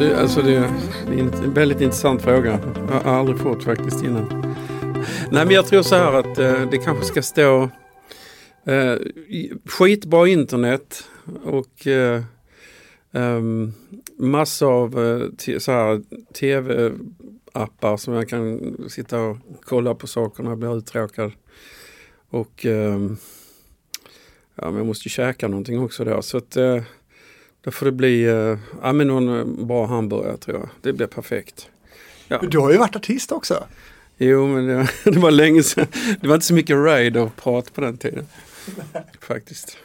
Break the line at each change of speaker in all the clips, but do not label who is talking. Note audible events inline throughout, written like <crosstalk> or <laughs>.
det, alltså det, det är en väldigt intressant fråga. Jag har aldrig fått faktiskt innan. Nej men jag tror så här att eh, det kanske ska stå eh, skitbra internet och eh, um, massor av eh, så här tv-appar som jag kan sitta och kolla på saker när jag blir uttråkad. Och eh, ja, men jag måste ju käka någonting också då. Så att, eh, då får det bli eh, ja, men någon eh, bra hamburgare tror jag. Det blir perfekt.
Ja. Du har ju varit artist också.
Jo, men det, <laughs> det var länge sedan. Det var inte så mycket ride och prat på den tiden. <laughs> Faktiskt.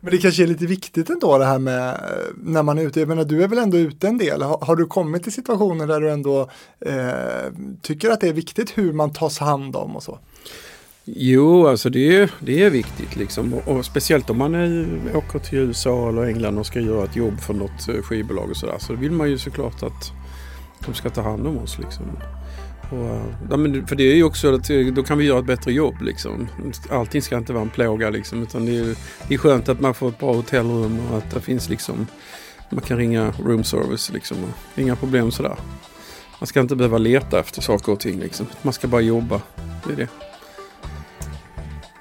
Men det kanske är lite viktigt ändå det här med eh, när man är ute. Jag menar, du är väl ändå ute en del. Har, har du kommit till situationer där du ändå eh, tycker att det är viktigt hur man tas hand om och så?
Jo, alltså det är, det är viktigt liksom. Och, och speciellt om man är, åker till USA eller England och ska göra ett jobb för något eh, skivbolag och sådär. Så vill man ju såklart att de ska ta hand om oss liksom. Och, eh, ja, men för det är ju också att eh, då kan vi göra ett bättre jobb liksom. Allting ska inte vara en plåga liksom. Utan det är, det är skönt att man får ett bra hotellrum och att det finns liksom man kan ringa room service liksom. Inga problem sådär. Man ska inte behöva leta efter saker och ting liksom. Man ska bara jobba. Det är det.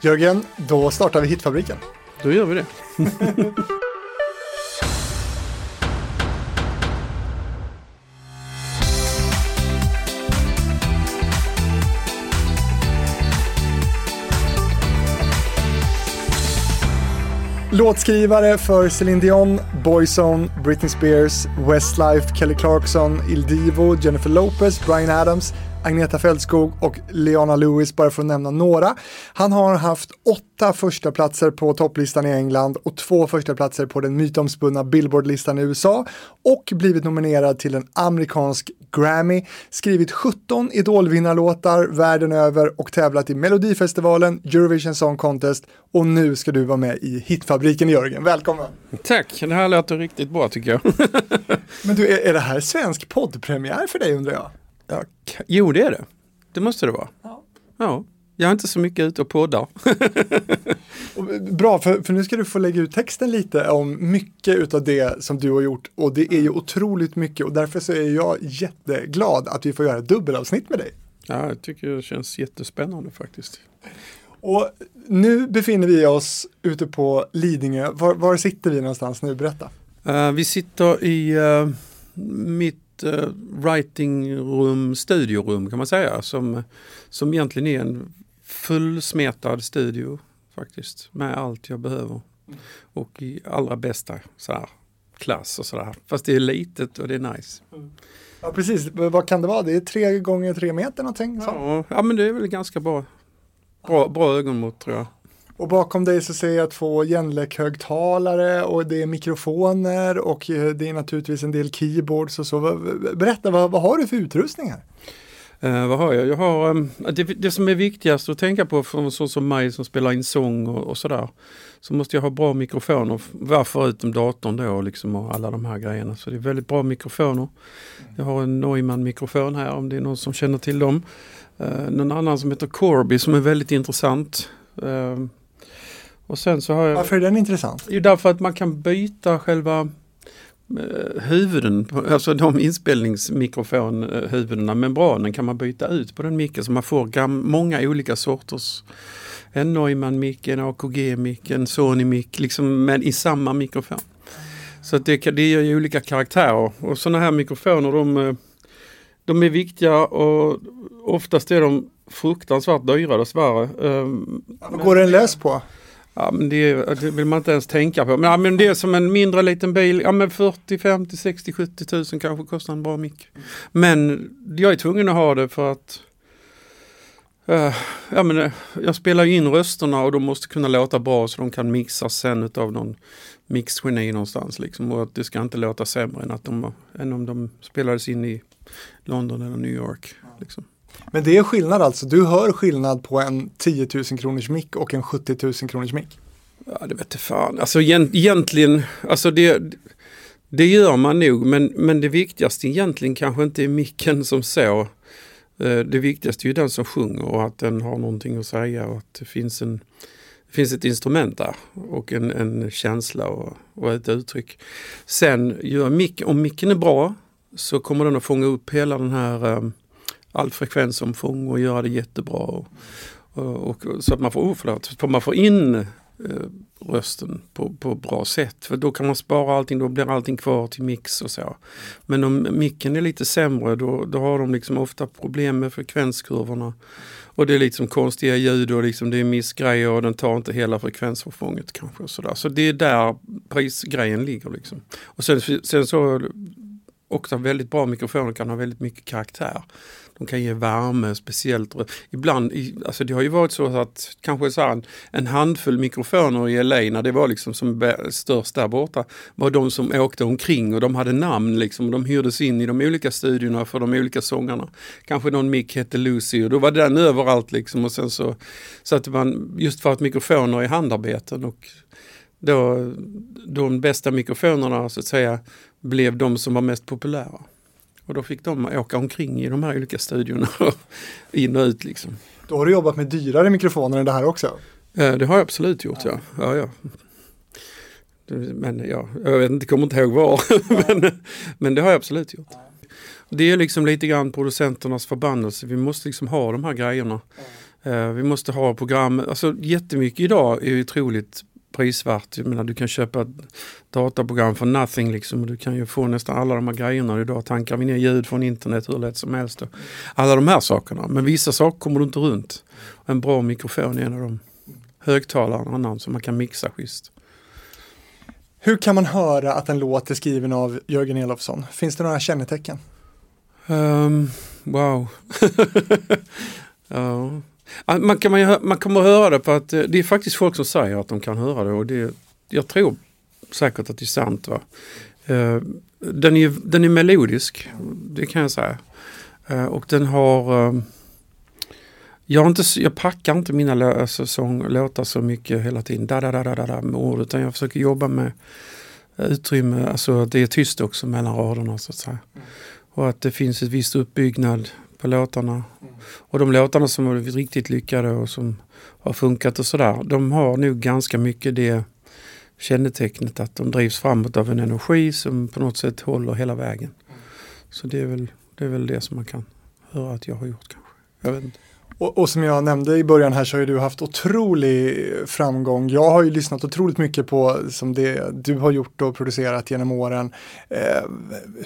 Jörgen, då startar vi Hitfabriken.
Då gör vi det. <laughs>
Låtskrivare för Celine Dion, Boyzone, Britney Spears, Westlife, Kelly Clarkson, Il Divo, Jennifer Lopez, Brian Adams, Agneta Fältskog och Leona Lewis, bara för att nämna några. Han har haft åtta första platser på topplistan i England och två första platser på den mytomspunna Billboardlistan i USA och blivit nominerad till en amerikansk Grammy, skrivit 17 Idolvinnarlåtar världen över och tävlat i Melodifestivalen, Eurovision Song Contest och nu ska du vara med i Hitfabriken Jörgen. Välkommen!
Tack, det här låter riktigt bra tycker jag. <laughs>
Men du, är, är det här svensk poddpremiär för dig undrar jag?
Ja, jo, det är det. Det måste det vara. Ja. ja. Jag är inte så mycket ute och poddar. <laughs>
Bra, för, för nu ska du få lägga ut texten lite om mycket utav det som du har gjort och det är ju otroligt mycket och därför så är jag jätteglad att vi får göra ett dubbelavsnitt med dig.
Ja, jag tycker det känns jättespännande faktiskt.
Och nu befinner vi oss ute på Lidingö. Var, var sitter vi någonstans nu? Berätta.
Uh, vi sitter i uh, mitt uh, writingrum, studiorum kan man säga. Som, som egentligen är en fullsmetad studio faktiskt. Med allt jag behöver. Och i allra bästa så här, klass och sådär. Fast det är litet och det är nice.
Ja precis, vad kan det vara? Det är tre gånger tre meter någonting?
Så. Ja, ja men det är väl ganska bra. Bra, bra ögonmått tror jag.
Och bakom dig så ser jag två Genlec-högtalare och det är mikrofoner och eh, det är naturligtvis en del keyboards och så. Berätta, vad, vad har du för utrustning här?
Eh, vad har jag? Jag har um, det, det, som är viktigast att tänka på för en sån som mig som spelar in sång och, och sådär. Så måste jag ha bra mikrofoner. Varför utom datorn då liksom och alla de här grejerna. Så det är väldigt bra mikrofoner. Jag har en Neumann mikrofon här om det är någon som känner till dem. Eh, någon annan som heter Corby som är väldigt intressant. Uh, och sen så har jag...
Varför är den intressant?
Jo, därför att man kan byta själva eh, huvuden, alltså de inspelningsmikrofonhuvudena, membranen kan man byta ut på den micken så man får många olika sorters en Neumann-mick, en AKG-mick, en Sony-mick, liksom, men i samma mikrofon. Så att det, det ger ju olika karaktärer och sådana här mikrofoner de, eh, de är viktiga och oftast är de fruktansvärt dyra dessvärre.
Vad går den lös på?
Ja, men det, det, vill man inte ens tänka på. Men, ja, men det är som en mindre liten bil. Ja, men 40, 50, 60, 70 tusen kanske kostar en bra mick. Men jag är tvungen att ha det för att uh, ja, men, eh, jag spelar in rösterna och de måste kunna låta bra så de kan mixas sen av någon mixgeni någonstans. Liksom, och att det ska inte låta sämre än, att de, än om de spelades in i London eller New York. Liksom.
Men det är skillnad alltså, du hör skillnad på en 10 000 kronors mick och en 70 000 kronors mick?
Ja det vete fan, alltså egentligen, alltså det, det gör man nog men, men det viktigaste egentligen kanske inte är micken som så. Eh, det viktigaste är ju den som sjunger och att den har någonting att säga och att det finns, en, det finns ett instrument där och en, en känsla och, och ett uttryck. Sen gör mick, om micken är bra så kommer den att fånga upp hela den här um, all frekvensomfång och göra det jättebra. Och, och, och, så att man får, oh, förlåt, man får in eh, rösten på, på bra sätt. För då kan man spara allting, då blir allting kvar till mix och så. Men om micken är lite sämre då, då har de liksom ofta problem med frekvenskurvorna. Och det är liksom konstiga ljud och liksom det är missgrejer och den tar inte hela frekvensomfånget kanske. Och så, så det är där prisgrejen ligger. Liksom. Och sen, sen så också väldigt bra mikrofoner kan ha väldigt mycket karaktär. De kan ge värme, speciellt. Ibland, alltså det har ju varit så att kanske så en, en handfull mikrofoner i LA när det var liksom som störst där borta var de som åkte omkring och de hade namn liksom. De hyrdes in i de olika studiorna för de olika sångarna. Kanske någon mick hette Lucy och då var den överallt liksom och sen så satte man just för att mikrofoner är handarbeten och då de bästa mikrofonerna så att säga blev de som var mest populära. Och då fick de åka omkring i de här olika studiorna, <laughs> in och ut liksom.
Då har du jobbat med dyrare mikrofoner än det här också?
Eh, det har jag absolut gjort, ja. ja. ja, Men ja, jag vet inte, kommer inte ihåg var. <laughs> men, men det har jag absolut gjort. Det är liksom lite grann producenternas förbannelse. Vi måste liksom ha de här grejerna. Uh, vi måste ha program, alltså jättemycket idag är otroligt prisvärt. Jag menar, du kan köpa ett dataprogram för nothing liksom. Du kan ju få nästan alla de här grejerna. Idag tankar vi ner ljud från internet hur lätt som helst. Alla de här sakerna. Men vissa saker kommer du inte runt. En bra mikrofon är en av dem. Högtalare en annan som man kan mixa schysst.
Hur kan man höra att en låt är skriven av Jörgen Elofsson? Finns det några kännetecken?
Um, wow. <laughs> ja. Man, kan, man, man kommer höra det på att eh, det är faktiskt folk som säger att de kan höra det och det, jag tror säkert att det är sant. Va? Eh, den, är, den är melodisk, det kan jag säga. Eh, och den har jag, inte, jag packar inte mina lå, alltså, sång, låtar så mycket hela tiden, da, da, da, da, da, med ord, utan jag försöker jobba med utrymme, alltså att det är tyst också mellan raderna så att säga. Mm. Och att det finns ett visst uppbyggnad på låtarna. Och de låtarna som har blivit riktigt lyckade och som har funkat och sådär, de har nog ganska mycket det kännetecknet att de drivs framåt av en energi som på något sätt håller hela vägen. Så det är, väl, det är väl det som man kan höra att jag har gjort kanske. Jag vet inte.
Och, och, som jag nämnde i början här så har ju du haft otrolig framgång. Jag har ju lyssnat otroligt mycket på som det du har gjort och producerat genom åren. Eh,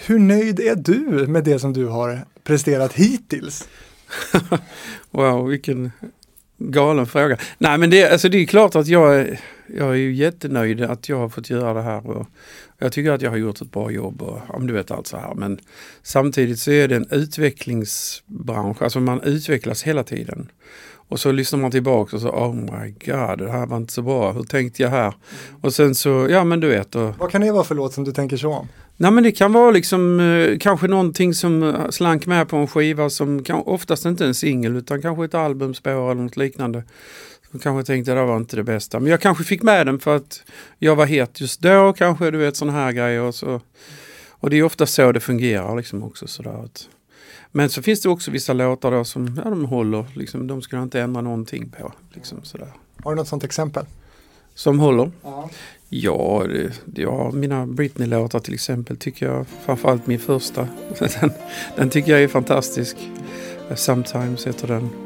hur nöjd är du med det som du har presterat hittills? <laughs>
wow, vilken galen fråga. Nej men det, alltså det är klart att jag, är, jag är ju jättenöjd att jag har fått göra det här. Och jag tycker att jag har gjort ett bra jobb och om du vet allt så här. Men samtidigt så är det en utvecklingsbransch, alltså man utvecklas hela tiden. Och så lyssnar man tillbaka och så, oh my god, det här var inte så bra, hur tänkte jag här? Och sen så, ja men du vet. Och,
Vad kan det vara för låt som du tänker så om?
Nej men det kan vara liksom eh, kanske någonting som eh, slank med på en skiva som kan, oftast inte en singel utan kanske ett albumspår eller något liknande. Jag kanske tänkte att det var inte det bästa. Men jag kanske fick med den för att jag var het just då kanske, du vet sådana här grejer. Och, så. och det är ofta så det fungerar liksom också sådär. Men så finns det också vissa låtar då som ja, de håller, liksom, de skulle inte ändra någonting på. Liksom, sådär.
Har du något sånt exempel?
Som håller? Ja. Ja, det, ja mina Britney-låtar till exempel tycker jag, framförallt min första, <laughs> den, den tycker jag är fantastisk. Sometimes heter den.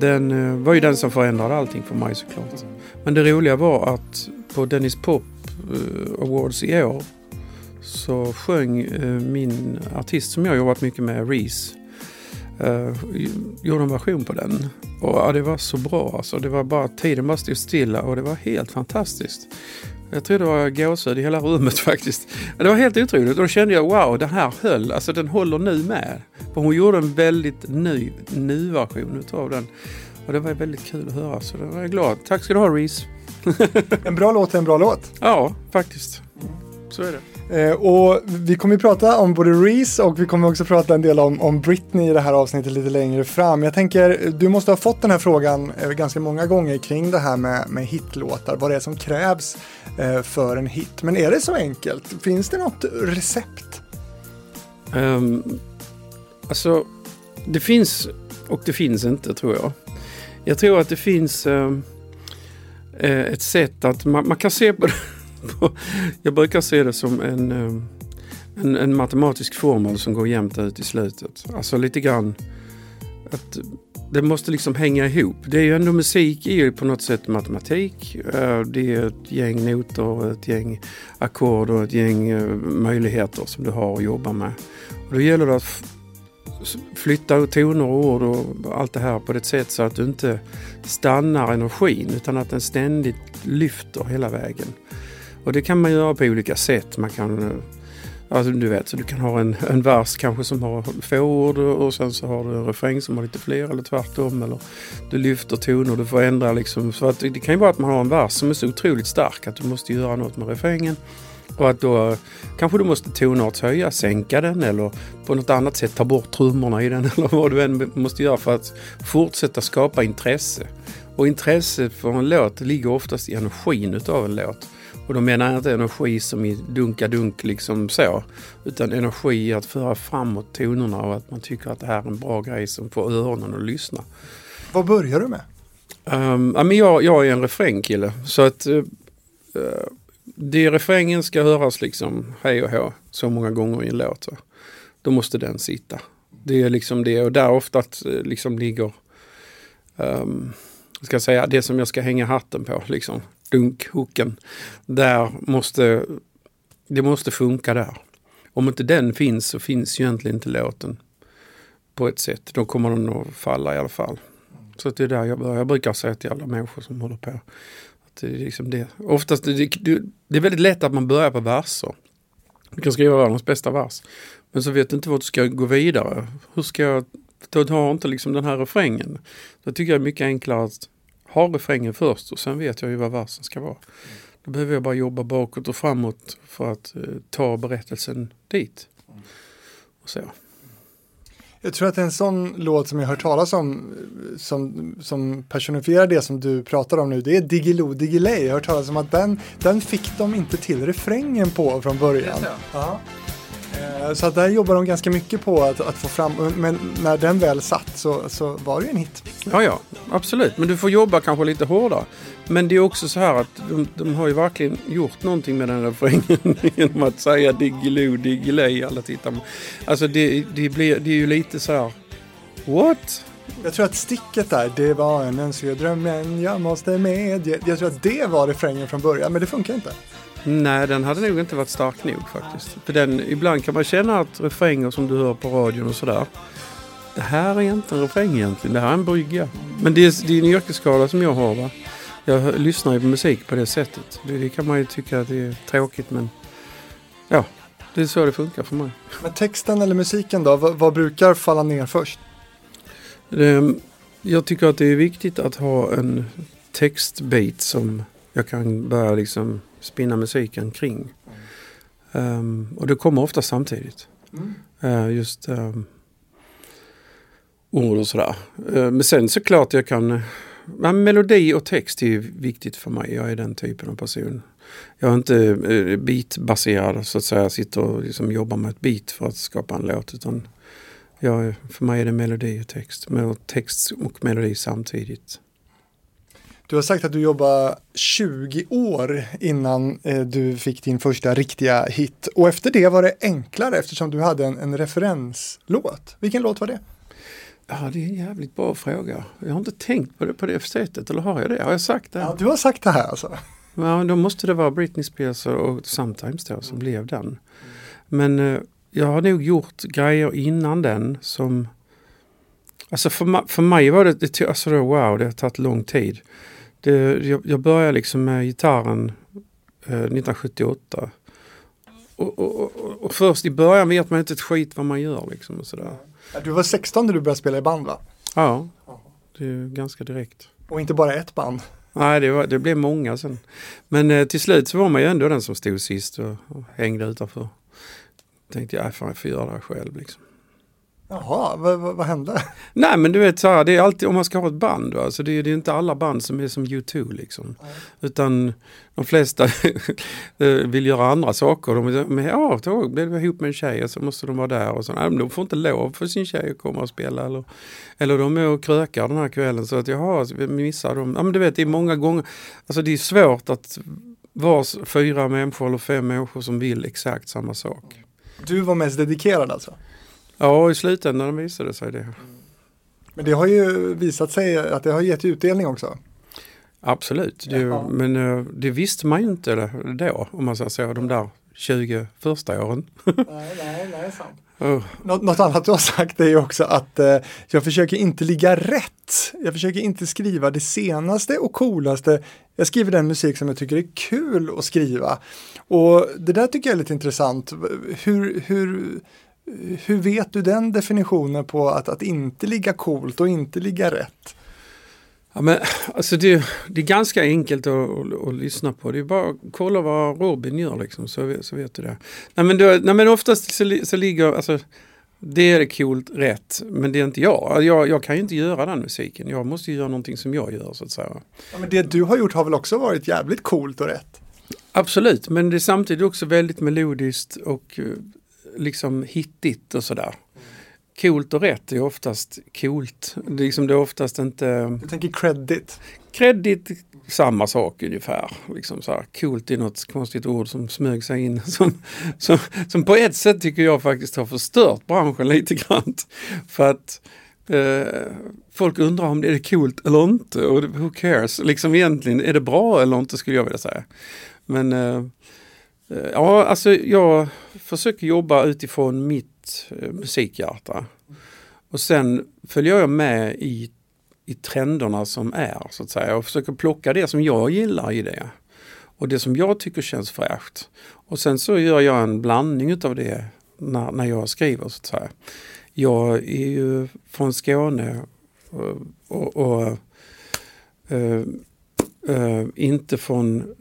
Den eh, var ju den som förändrade allting för mig såklart. Men det roliga var att på Dennis Pop eh, Awards i år så sjöng eh, min artist som jag jobbat mycket med, Reese, uh, gjorde en version på den. Och ja, det var så bra alltså. Det var bara, tiden bara stod stilla och det var helt fantastiskt. Jag tror det var gåshud i hela rummet <laughs> faktiskt. Det var helt otroligt och då kände jag wow, det här höll. Alltså den håller nu med. För hon gjorde en väldigt ny, ny version av den. Och det var väldigt kul att höra så det var jag glad. Tack ska du ha Reese. <laughs>
en bra låt är en bra låt.
Ja, faktiskt. Så är det.
Eh, och vi kommer att prata om både Reese och vi kommer också prata en del om, om Britney i det här avsnittet lite längre fram. Jag tänker, du måste ha fått den här frågan eh, ganska många gånger kring det här med, med hitlåtar, vad det är som krävs eh, för en hit. Men är det så enkelt? Finns det något recept?
Um, alltså, det finns och det finns inte tror jag. Jag tror att det finns um, ett sätt att man, man kan se på det <laughs> jag brukar se det som en, ehm, en, en matematisk formel som går jämnt ut i slutet. Alltså lite grann att det måste liksom hänga ihop. Det är ju ändå musik är ju på något sätt matematik. Eh, det är ett gäng noter, ett gäng ackord och ett gäng eh, möjligheter som du har att jobba med. Och då gäller det att flytta toner och ord och allt det här på ett sätt så att du inte stannar energin utan att den ständigt lyfter hela vägen. Och det kan man göra på olika sätt. Man kan eh, Alltså du vet, så du kan ha en, en vers kanske som har få ord och sen så har du en refräng som har lite fler eller tvärtom. Eller du lyfter toner, du får ändra liksom. Så att det kan ju vara att man har en vers som är så otroligt stark att du måste göra något med refrängen. Och att då eh, kanske du måste tonartshöja, sänka den eller på något annat sätt ta bort trummorna i den <laughs> eller vad du än måste göra för att fortsätta skapa intresse. Och intresse för en låt ligger oftast i energin utav en låt. Och då menar jag inte energi som i dunka-dunk liksom så. Utan energi i att föra framåt tonerna och att man tycker att det här är en bra grej som får öronen att lyssna.
Vad börjar du med?
Um, ja, men jag, jag är en refrängkille. Så att uh, det refrängen ska höras liksom hej och hå så många gånger i en låt. Så. Då måste den sitta. Det är liksom det och där ofta eh, liksom ligger um, ska säga, det som jag ska hänga hatten på. Liksom dunkhooken. Där måste, det måste funka där. Om inte den finns så finns ju egentligen inte låten på ett sätt. Då kommer den att falla i alla fall. Så det är där jag börjar. Jag brukar säga till alla människor som håller på. Att det är liksom det. Oftast det, det, det är väldigt lätt att man börjar på verser. Du kan skriva världens bästa vers. Men så vet du inte vart du ska gå vidare. Hur ska jag, då har inte liksom den här refrängen. Då tycker jag det är mycket enklare att ha refrängen först och sen vet jag ju vad versen ska vara. Då behöver jag bara jobba bakåt och framåt för att eh, ta berättelsen dit. Och så.
Jag tror att en sån låt som jag har hört talas om som, som personifierar det som du pratar om nu, det är Diggiloo Diggiley. Jag har hört talas om att den, den fick de inte till refrängen på från början. Ja. Eh, så att där jobbar de ganska mycket på att, att, få fram, men när den väl satt så, så var det en hit.
Ja, ja, absolut. Men du får jobba kanske lite hårdare. Men det är också så här att de, de har ju verkligen gjort någonting med den refrängen <laughs> genom att säga Diggiloo, Diggiley alla tittar. Alltså det, det, blir, det är ju lite så här, what?
Jag tror att sticket där, det var en önskedröm drömmen jag måste medge. Jag tror att det var refrängen från början, men det funkar inte.
Nej, den hade nog inte varit stark nog faktiskt. För den, ibland kan man känna att refränger som du hör på radion och sådär. Det här är inte en refräng egentligen, det här är en brygga. Men det är, det är en yrkesskala som jag har va. Jag lyssnar ju på musik på det sättet. Det, det kan man ju tycka att det är tråkigt men ja, det är så det funkar för mig.
Men texten eller musiken då, vad, vad brukar falla ner först?
Det, jag tycker att det är viktigt att ha en textbit som jag kan börja liksom spinna musiken kring. Um, och det kommer ofta samtidigt. Uh, just um, ord och sådär. Uh, men sen såklart jag kan uh, melodi och text är viktigt för mig. Jag är den typen av person. Jag är inte uh, beatbaserad så att säga. Sitter och liksom jobbar med ett beat för att skapa en låt. Utan jag, för mig är det melodi och text. Med text och melodi samtidigt.
Du har sagt att du jobbade 20 år innan eh, du fick din första riktiga hit. Och efter det var det enklare eftersom du hade en, en referenslåt. Vilken låt var det?
Ja, det är en jävligt bra fråga. Jag har inte tänkt på det på det sättet, eller har jag det? Har jag sagt det?
Ja, du har sagt det här alltså.
Ja, då måste det vara Britney Spears och Sometimes då som mm. blev den. Men eh, jag har nog gjort grejer innan den som Alltså för, för mig var det, det alltså då, wow, det har tagit lång tid. Det, jag, jag började liksom med gitarren eh, 1978. Och, och, och, och, först i början vet man inte ett skit vad man gör liksom och sådär.
Du var 16 när du började spela i band va?
Ja, det är ganska direkt.
Och inte bara ett band?
Nej, det, var, det blev många sen. Men eh, till slut så var man ju ändå den som stod sist och, och hängde utanför. Tänkte jag, fan jag får göra det själv liksom.
Jaha, vad, vad, hände?
Nej men du vet så här, det är alltid om man ska ha ett band. Va? Så det, är, det är inte alla band som är som U2 liksom. Mm. Utan de flesta <laughs> vill göra andra saker. De, men ja, då blev vi ihop med en tjej och så måste de vara där. Och så, nej, men de får inte lov för sin tjej att komma och spela. Eller, eller de är och krökar den här kvällen så att jaha, vi missar dem. Ja men du vet, det är många gånger, alltså det är svårt att vara fyra människor eller fem människor som vill exakt samma sak.
Du var mest dedikerad alltså?
Ja, i slutändan visade det sig det.
Men det har ju visat sig att det har gett utdelning också.
Absolut, det, men uh, det visste man ju inte då om man säger så, de där 20 första åren.
nej, nej, nej, sant. <laughs> Oh. Något, något, annat du har sagt är ju också att eh, jag försöker inte ligga rätt. Jag försöker inte skriva det senaste och coolaste. Jag skriver den musik som jag tycker är kul att skriva. Och det där tycker jag är lite intressant. Hur, hur, hur vet du den definitionen på att, att inte ligga coolt och inte ligga rätt?
Ja, men, alltså det, det är ganska enkelt att, att, att, lyssna på. Det är bara att kolla vad Robin gör liksom, så, så vet du det. Nej men, då, nej, men oftast så, så ligger, alltså, det är coolt rätt, men det är inte jag. jag. Jag kan ju inte göra den musiken. Jag måste göra någonting som jag gör så att säga.
Ja, men det du har gjort har väl också varit jävligt coolt och rätt?
Absolut, men det är samtidigt också väldigt melodiskt och eh, liksom hittigt och sådär. Coolt och rätt är oftast coolt. Det är, liksom det är oftast inte...
Du tänker credit?
Credit, samma sak ungefär. Liksom så här, coolt är något konstigt ord som smög sig in. <laughs> Som, som, som på ett sätt tycker jag faktiskt har förstört branschen lite grann. För att eh, folk undrar om det är coolt eller inte. Och who cares? Liksom egentligen, är det bra eller inte skulle jag vilja säga. Men eh Eh, ja, alltså jag försöker jobba utifrån mitt eh, musikhjärta. Och sen följer jag med i, i trenderna som är så att säga och försöker plocka det som jag gillar i det. Och det som jag tycker känns fräscht. Och sen så gör jag en blandning utav det när, när jag skriver så att säga. Jag är ju från Skåne eh, och, och, och äh, äh, inte från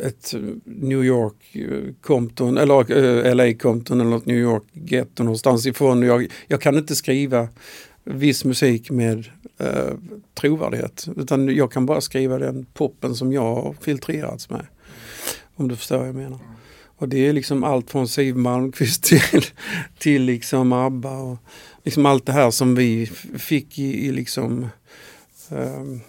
ett New York Compton eller eh, LA Compton eller ett New York getto någonstans ifrån. Jag, jag kan inte skriva viss musik med eh, trovärdighet utan jag kan bara skriva den poppen som jag har filtrerats med. Om du förstår vad jag menar. Och det är liksom allt från Siw Malmkvist <laughs> till, till liksom ABBA och liksom allt det här som vi fick i, i liksom um,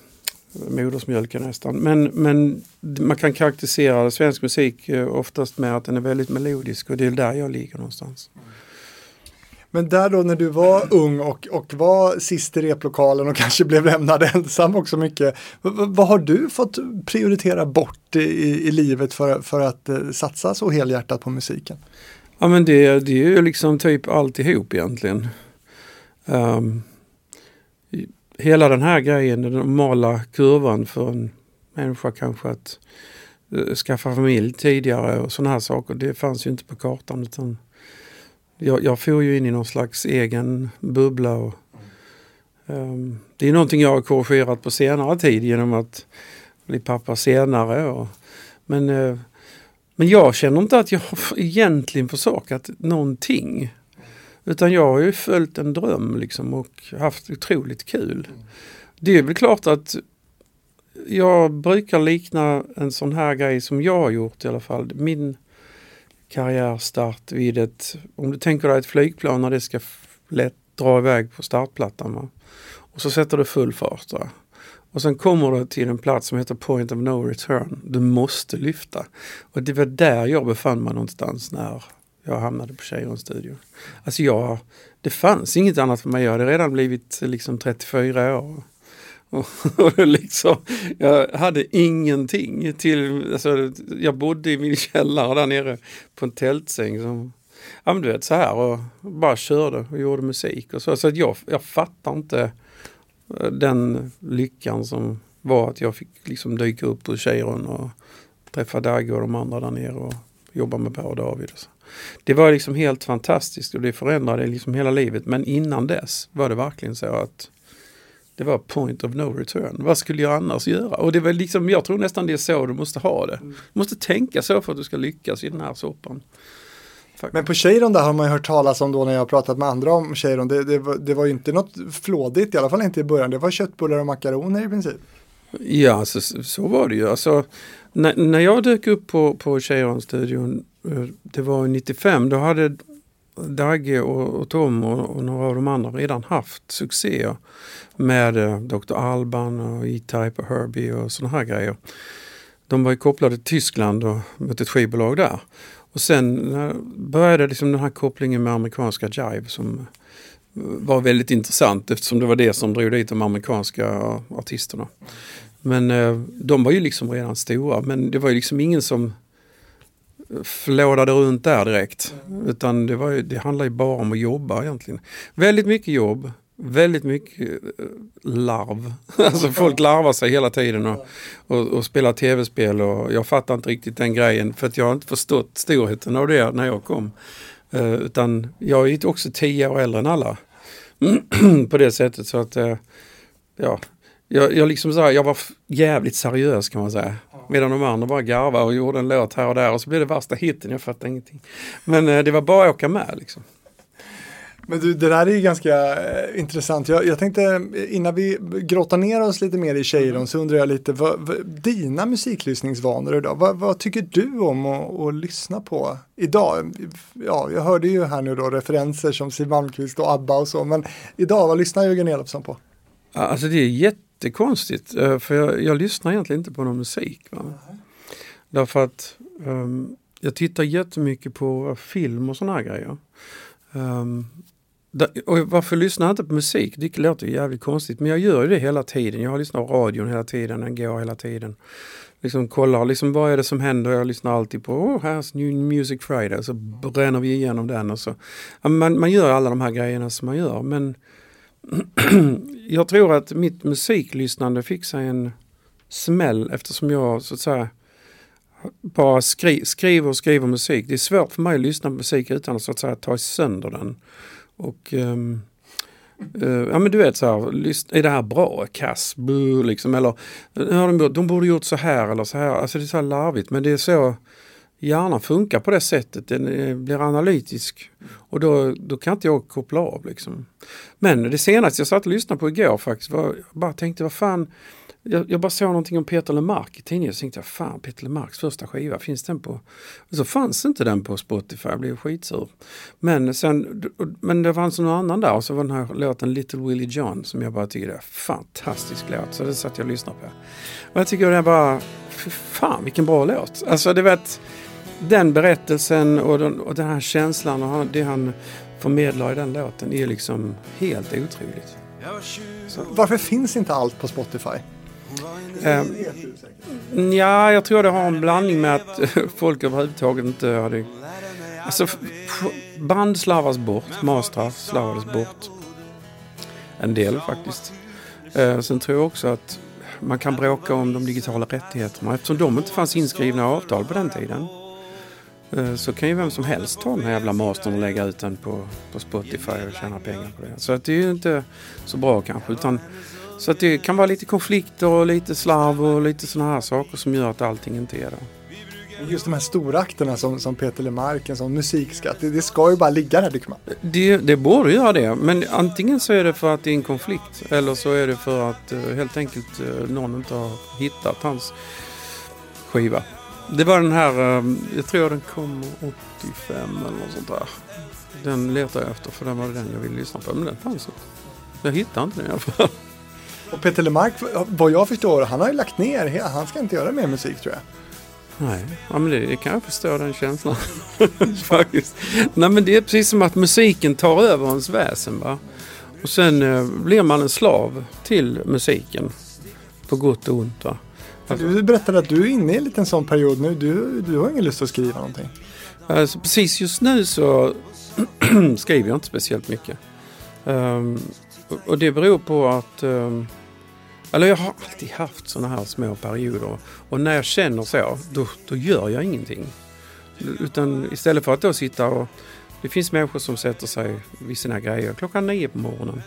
modersmjölken nästan. Men, men man kan karaktärisera svensk musik eh, oftast med att den är väldigt melodisk och det är där jag ligger någonstans.
Men där då när du var ung och, och var sist i replokalen och <laughs> kanske blev lämnad ensam också mycket. Vad har du fått prioritera bort i, i livet för, för att uh, satsa så helhjärtat på musiken?
Ja men det, det är ju liksom typ alltihop egentligen. Um, hela den här grejen, den normala kurvan för en människa kanske att uh, skaffa familj tidigare och sådana här saker. Det fanns ju inte på kartan utan jag, jag får ju in i någon slags egen bubbla. Och, um, det är någonting jag har korrigerat på senare tid genom att bli pappa senare. Och, men, uh, men jag känner inte att jag egentligen försakat någonting. Utan jag har ju följt en dröm liksom och haft otroligt kul. Det är väl klart att jag brukar likna en sån här grej som jag har gjort i alla fall. Min karriärstart vid ett, om du tänker dig ett flygplan när det ska lätt dra iväg på startplattan. Va? Och så sätter du full fart. Va? Och sen kommer du till en plats som heter Point of No Return. Du måste lyfta. Och det var där jag befann mig någonstans när jag hamnade på Cheiron studio. Alltså jag, det fanns inget annat för mig. Jag hade redan blivit liksom 34 år. Och, <laughs> och liksom, jag hade ingenting till, alltså, jag bodde i min <laughs> källare där nere på en tältsäng. Som, ja men du vet så här och bara körde och gjorde musik och så. Så att jag, jag fattar inte eh, den lyckan som var att jag fick liksom dyka upp på Cheiron och träffa Dagge och de andra där nere och jobba med Per och David. Och så. Det var liksom helt fantastiskt och det förändrade liksom hela livet. Men innan dess var det verkligen så att det var point of no return. Vad skulle jag annars göra? Och det var liksom, jag tror nästan det är så du måste ha det. Du måste tänka så för att du ska lyckas i den här soppan.
Men på Cheiron där har man ju hört talas om då när jag har pratat med andra om Cheiron. Det, det, var, det var ju inte något flådigt, i alla fall inte i början. Det var köttbullar och makaroner i princip.
Ja, så, så var det ju. Alltså, när, när jag dök upp på, på Cheiron-studion, Eh, det var 95, då hade Dagge och, och Tom och, och, några av de andra redan haft succéer med eh, Dr. Alban och E-Type och Herbie och sådana här grejer. De var ju kopplade till Tyskland och mötte ett skivbolag där. Och sen eh, började liksom den här kopplingen med amerikanska jive som eh, var väldigt intressant eftersom det var det som drog dit de amerikanska artisterna. Men eh, de var ju liksom redan stora men det var ju liksom ingen som flådade runt där direkt. Utan det, var ju, det handlar ju bara om att jobba egentligen. Väldigt mycket jobb, väldigt mycket eh, larv. <laughs> Alltså folk larvar sig hela tiden och, och, och spelar tv-spel och jag fattar inte riktigt den grejen för att jag har inte förstått storheten av det när jag kom. Uh, utan jag är också tio år äldre än alla. <clears throat> på det sättet så att uh, ja, jag, jag, liksom så här, jag var jävligt seriös kan man säga. Medan de andra bara garvade och gjorde en låt här och där och så blev det värsta hitten, jag fattade ingenting. Men uh, det var bara att åka med liksom.
Men du, det där är ju ganska eh, intressant. Jag, jag, tänkte innan vi grottar ner oss lite mer i Cheiron så undrar jag lite, vad, vad, dina musiklyssningsvanor idag, vad, vad tycker du om att, att, lyssna på idag? Ja, jag hörde ju här nu då referenser som Siw Malmkvist och ABBA och så, men idag, vad lyssnar Jörgen Elofsson på?
Alltså det är jättekonstigt, eh, för jag, jag lyssnar egentligen inte på någon musik. Va? Mm. Därför att um, jag tittar jättemycket på film och sådana här grejer. Ehm, um, och varför lyssnar jag inte på musik? Det låter jävligt konstigt men jag gör ju det hela tiden. Jag lyssnar på radion hela tiden, den går hela tiden. Liksom kollar, liksom vad är det som händer? Jag lyssnar alltid på, oh, här New Music Friday, så bränner vi igenom den och så. Man, man gör alla de här grejerna som man gör men <clears throat> jag tror att mitt musiklyssnande fick sig en smäll eftersom jag så att säga bara skri skriver och skriver musik. Det är svårt för mig att lyssna på musik utan att så att säga ta sönder den. Och um, uh, ja men du vet så här, är det här bra? Kass? Buh, liksom. Eller eh, de, de borde gjort så här eller så här. Alltså det är så här larvigt men det är så hjärnan funkar på det sättet. Den eh, blir analytisk och då, då kan inte jag koppla av. Liksom. Men det senaste jag satt och lyssnade på igår faktiskt var, jag bara tänkte vad fan jag, jag, bara såg någonting om Peter Lemark i tidningen så tänkte jag, fan Peter Lemarks första skiva, finns den på? Och så fanns inte den på Spotify, jag blev skitsur. Men, sen, men det fanns någon annan där och så var den här låten Little Willie John som jag bara tycker är fantastisk låt. Så den satt jag och lyssnade på. Och jag tycker den bara, fy fan vilken bra låt. Alltså det vet, den berättelsen och den, och den här känslan och det han förmedlar i den låten är liksom helt otroligt.
Så. Varför finns inte allt på Spotify?
Um, ja, jag tror det har en blandning med att <laughs> folk överhuvudtaget inte hade... Alltså, band slarvas bort, mastrar slarvades bort. En del faktiskt. Uh, sen tror jag också att man kan bråka om de digitala rättigheterna eftersom de inte fanns inskrivna avtal på den tiden. Uh, så kan ju vem som helst ta den här jävla mastern och lägga ut den på, på Spotify och tjäna pengar på det. Så att det är ju inte så bra kanske. Utan så att det kan vara lite konflikter och lite slarv och lite sådana här saker som gör att allting inte är där.
Just de här stora akterna som, som Peter Lemark, en sån musikskatt, det, det, ska ju bara ligga där tycker man.
Det, det borde göra det, men antingen så är det för att det är en konflikt eller så är det för att uh, helt enkelt uh, någon inte har hittat hans skiva. Det var den här, uh, jag tror den kom 85 eller något sånt där. Den letar jag efter för den var den jag ville lyssna på, men den fanns inte. Jag hittade inte den i alla fall.
Och Peter Lemark, vad jag förstår, han har ju lagt ner, han ska inte göra mer musik tror jag.
Nej, ja, men det, det kan jag förstå den känslan. <laughs> Faktiskt. Nej men det är precis som att musiken tar över ens väsen. Va? Och sen eh, blir man en slav till musiken. På gott och ont. Va?
Alltså, du berättade att du är inne i en liten sån period nu. Du, du har ingen lust att skriva någonting.
Alltså, precis just nu så <clears throat> skriver jag inte speciellt mycket. Um, och det beror på att um, eller jag har alltid haft sådana här små perioder och när jag känner så, då, då gör jag ingenting. Utan istället för att då sitta och... Det finns människor som sätter sig vid sina grejer klockan nio på morgonen.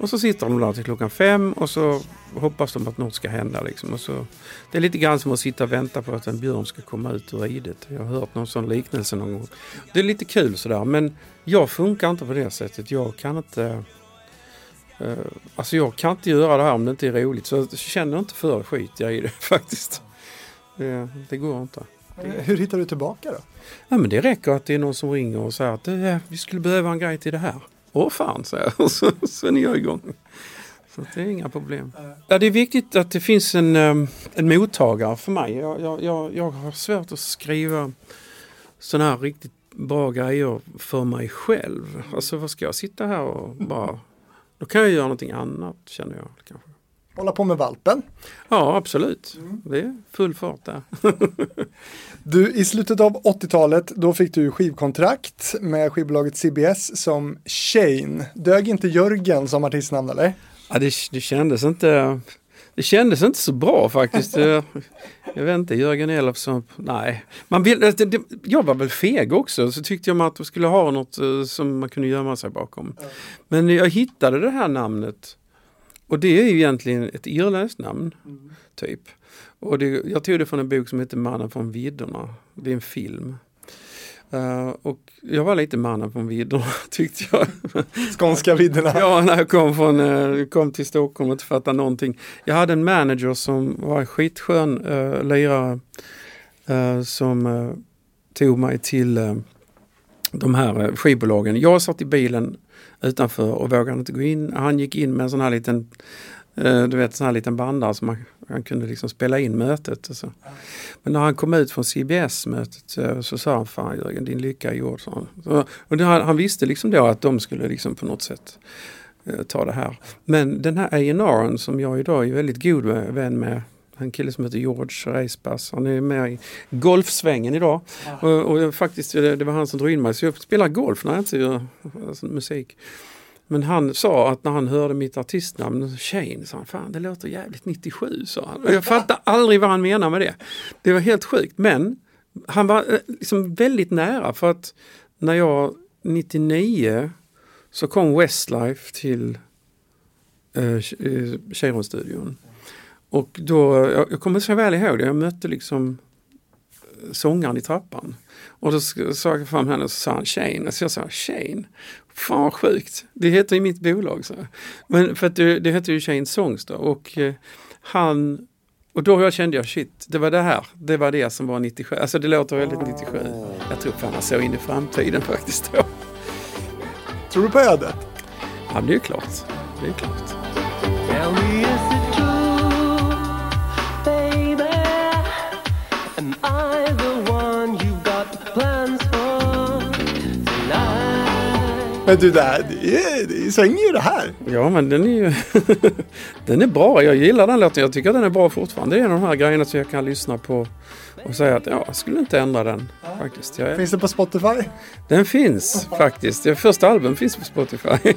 Och så sitter de där till klockan fem och så hoppas de att något ska hända. Liksom. Och så, det är lite grann som att sitta och vänta på att en björn ska komma ut ur idet. Jag har hört någon sån liknelse någon gång. Det är lite kul sådär men jag funkar inte på det sättet. Jag kan inte Uh, alltså jag kan inte göra det här om det inte är roligt. Så jag känner inte för skit jag i det <laughs> faktiskt. Det, det går inte.
Hur hittar du tillbaka då?
Ja, men det räcker att det är någon som ringer och säger att eh, vi skulle behöva en grej till det här. Åh fan, säger jag. <laughs> Och så, sen är jag igång. Så det är inga problem. Ja, det är viktigt att det finns en, ehm, en mottagare för mig. Jag, jag, jag, jag har svårt att skriva sådana här riktigt bra grejer för mig själv. Alltså vad ska jag sitta här och bara... Då kan jag göra någonting annat känner jag. kanske.
Hålla på med valpen.
Ja, absolut. Mm. Det är full fart där. <laughs>
du, i slutet av 80-talet, då fick du skivkontrakt med skivbolaget CBS som Shane. Dög inte Jörgen som artistnamn eller?
Ja, det, det kändes inte det kändes inte så bra faktiskt. <laughs> jag, vet inte, Jörgen Elofsson, nej. Man vill, det, det, jag var väl feg också, så tyckte jag att man skulle ha något uh, som man kunde gömma sig bakom. Men jag hittade det här namnet och det är ju egentligen ett irländskt namn, mm. typ. Och det, jag tog det från en bok som heter Mannen från vidderna. Det är en film. Uh, och jag var lite mannen från vidderna <laughs> tyckte jag.
Skånska vidderna?
ja, när jag kom, från, uh, kom till Stockholm och inte fattade någonting. Jag hade en manager som var skitskön uh, lirare uh, som tog mig till de här skivbolagen. Jag satt i bilen utanför och vågade inte gå in. Han gick in med en sån här liten eh, du vet sån här liten bandare som man, han kunde liksom spela in mötet. Och så. Men när han kom ut från CBS-mötet så, så sa han, fan Jörgen din lycka är gjord. Så, och det, han, han, visste liksom då att de skulle liksom på något sätt eh, ta det här. Men den här A&R som jag idag är väldigt god vän med en kille som heter George Reispass. Han är med i golfsvängen idag. Och, och, faktiskt, det, var han som drog in mig. Så jag spelar golf när jag inte gör alltså, musik. Men han sa att när han hörde mitt artistnamn, Shane, sa han, fan det låter jävligt 97, sa han. Och jag fattade aldrig vad han menade med det. Det var helt sjukt, men han var eh, liksom väldigt nära för att när jag 99 så kom Westlife till eh, Cheiron-studion. Och då, jag, jag kommer så väl ihåg det, jag mötte liksom eh, sångaren i trappan. Och då sa jag fram henne och så sa han Shane. Så jag sa Shane. Fan vad sjukt. Det heter ju mitt bolag. Så. Men för att det, det heter ju Shane Songs då. Och eh, han och då kände jag shit, det var det här. Det var det som var 97. Alltså det låter väldigt 97. Jag tror fan han såg in i framtiden faktiskt då.
Tror du på ödet?
Ja, det är klart. Det är klart.
Men du, det, här, det, det svänger ju det här.
Ja, men den är ju <laughs> den är bra. Jag gillar den låten. Jag tycker att den är bra fortfarande. Det är en av de här grejerna som jag kan lyssna på och säga att ja, jag skulle inte ändra den. faktiskt.
Är... Finns den på Spotify?
Den finns faktiskt. Det första album finns på Spotify. <laughs>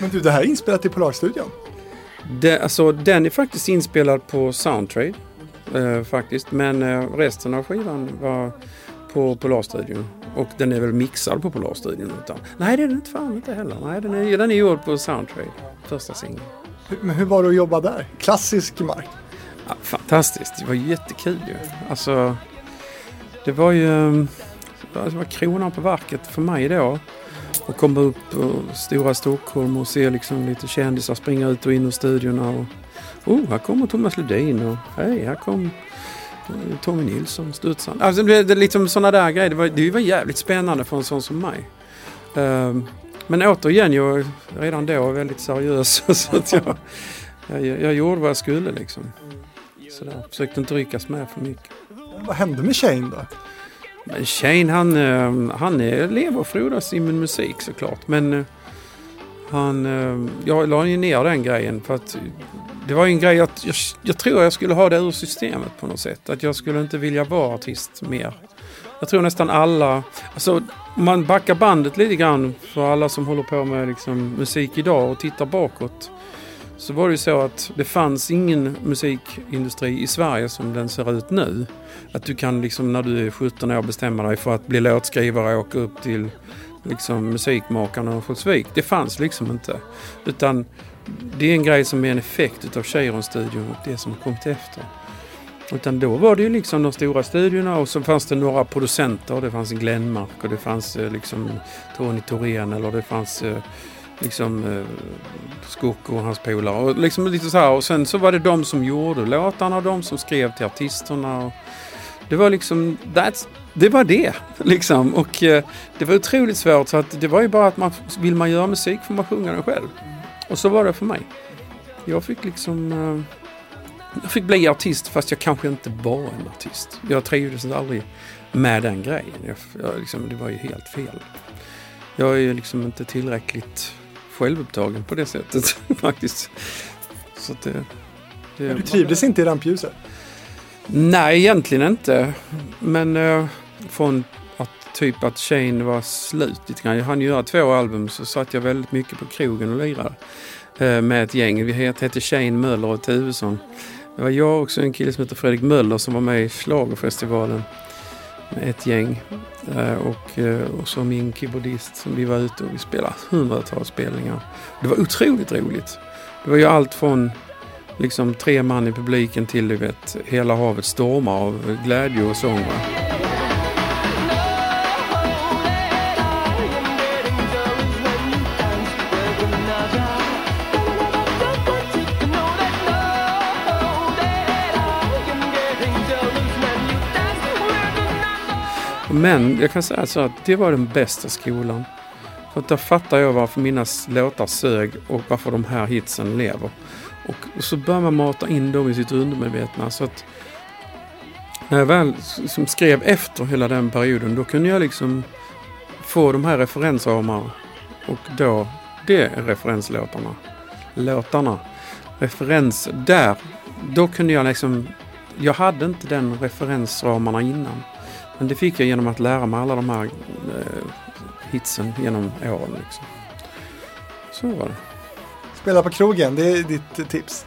men du, det här är inspelat i Polarstudion?
Det, alltså, den är faktiskt inspelad på Soundtrade. Eh, faktiskt. Men eh, resten av skivan var på Polarstudion. Och den är väl mixad på Polarstudion. Utan, nej det är den inte fan inte heller. Nej, den, är, den är gjord på Soundtrade, första singeln.
Men hur var det att jobba där? Klassisk mark?
Ja, fantastiskt, det var jättekul ju. Alltså, det var ju det var kronan på verket för mig då. Att komma upp på stora Stockholm och se liksom lite kändisar springa ut och in ur studiorna. Och, oh, här kommer Thomas Ledin och hej, här kom Tommy Nilsson, Studsand. Alltså det, det, liksom sådana där grejer. Det var, det var jävligt spännande för en sån som mig. Um, men återigen, jag redan då väldigt seriös. <laughs> så att jag, jag, jag gjorde vad jag skulle liksom. Så där, försökte inte ryckas med för mycket.
Vad hände med Shane då?
Men Shane han, ehm, han lever och frodas i min musik såklart. Men eh, han, eh, jag la ju ner den grejen för att det var en grej att jag, jag tror jag skulle ha det ur systemet på något sätt. Att jag skulle inte vilja vara artist mer. Jag tror nästan alla, alltså om man backar bandet lite grann för alla som håller på med liksom, musik idag och tittar bakåt. Så var det ju så att det fanns ingen musikindustri i Sverige som den ser ut nu. Att du kan liksom när du är 17 år bestämma dig för att bli låtskrivare och åka upp till liksom, musikmakarna och Örnsköldsvik. Det fanns liksom inte. Utan det är en grej som är en effekt utav Cheiron-studion och det som har kommit efter. Utan då var det ju liksom de stora studiorna och så fanns det några producenter. Det fanns Glenmark och det fanns eh, liksom Tony Thorén eller det fanns eh, liksom eh, och hans polare. Och, liksom lite så här. och sen så var det de som gjorde låtarna och de som skrev till artisterna. Och det var liksom, that's, det var det. Liksom. Och eh, det var otroligt svårt så att det var ju bara att man, vill man göra musik får man sjunga den själv. Och så var det för mig. Jag fick liksom... Eh, jag fick bli artist fast jag kanske inte var en artist. Jag trivdes aldrig med den grejen. Jag, jag, liksom, det var ju helt fel. Jag är ju liksom inte tillräckligt självupptagen på det sättet <laughs> faktiskt. Så det,
det du trivdes inte i rampljuset?
Nej, egentligen inte. Men eh, från att typ att Shane var slut lite grann. Jag hann göra två album så satt jag väldigt mycket på krogen och lirade eh, med ett gäng. Vi hette Shane Möller och Tuvesson. Det var jag och en kille som heter Fredrik Möller som var med i Schlagerfestivalen med ett gäng. Eh, och, eh, och så min keyboardist som vi var ute och vi spelade hundratals spelningar. Det var otroligt roligt. Det var ju allt från liksom tre man i publiken till du vet hela havet stormar av glädje och sång. Men jag kan säga så att det var den bästa skolan. För att där fattar jag varför mina låtar sög och varför de här hitsen lever. Och så börjar man mata in dem i sitt undermedvetna. Så att när jag väl som skrev efter hela den perioden då kunde jag liksom få de här referensramarna. Och då, det är referenslåtarna. Låtarna. Referens, där, då kunde jag liksom, jag hade inte den referensramarna innan. Men det fick jag genom att lära mig alla de här eh, hitsen genom åren. Liksom. Så var det.
Spela på krogen, det är ditt tips?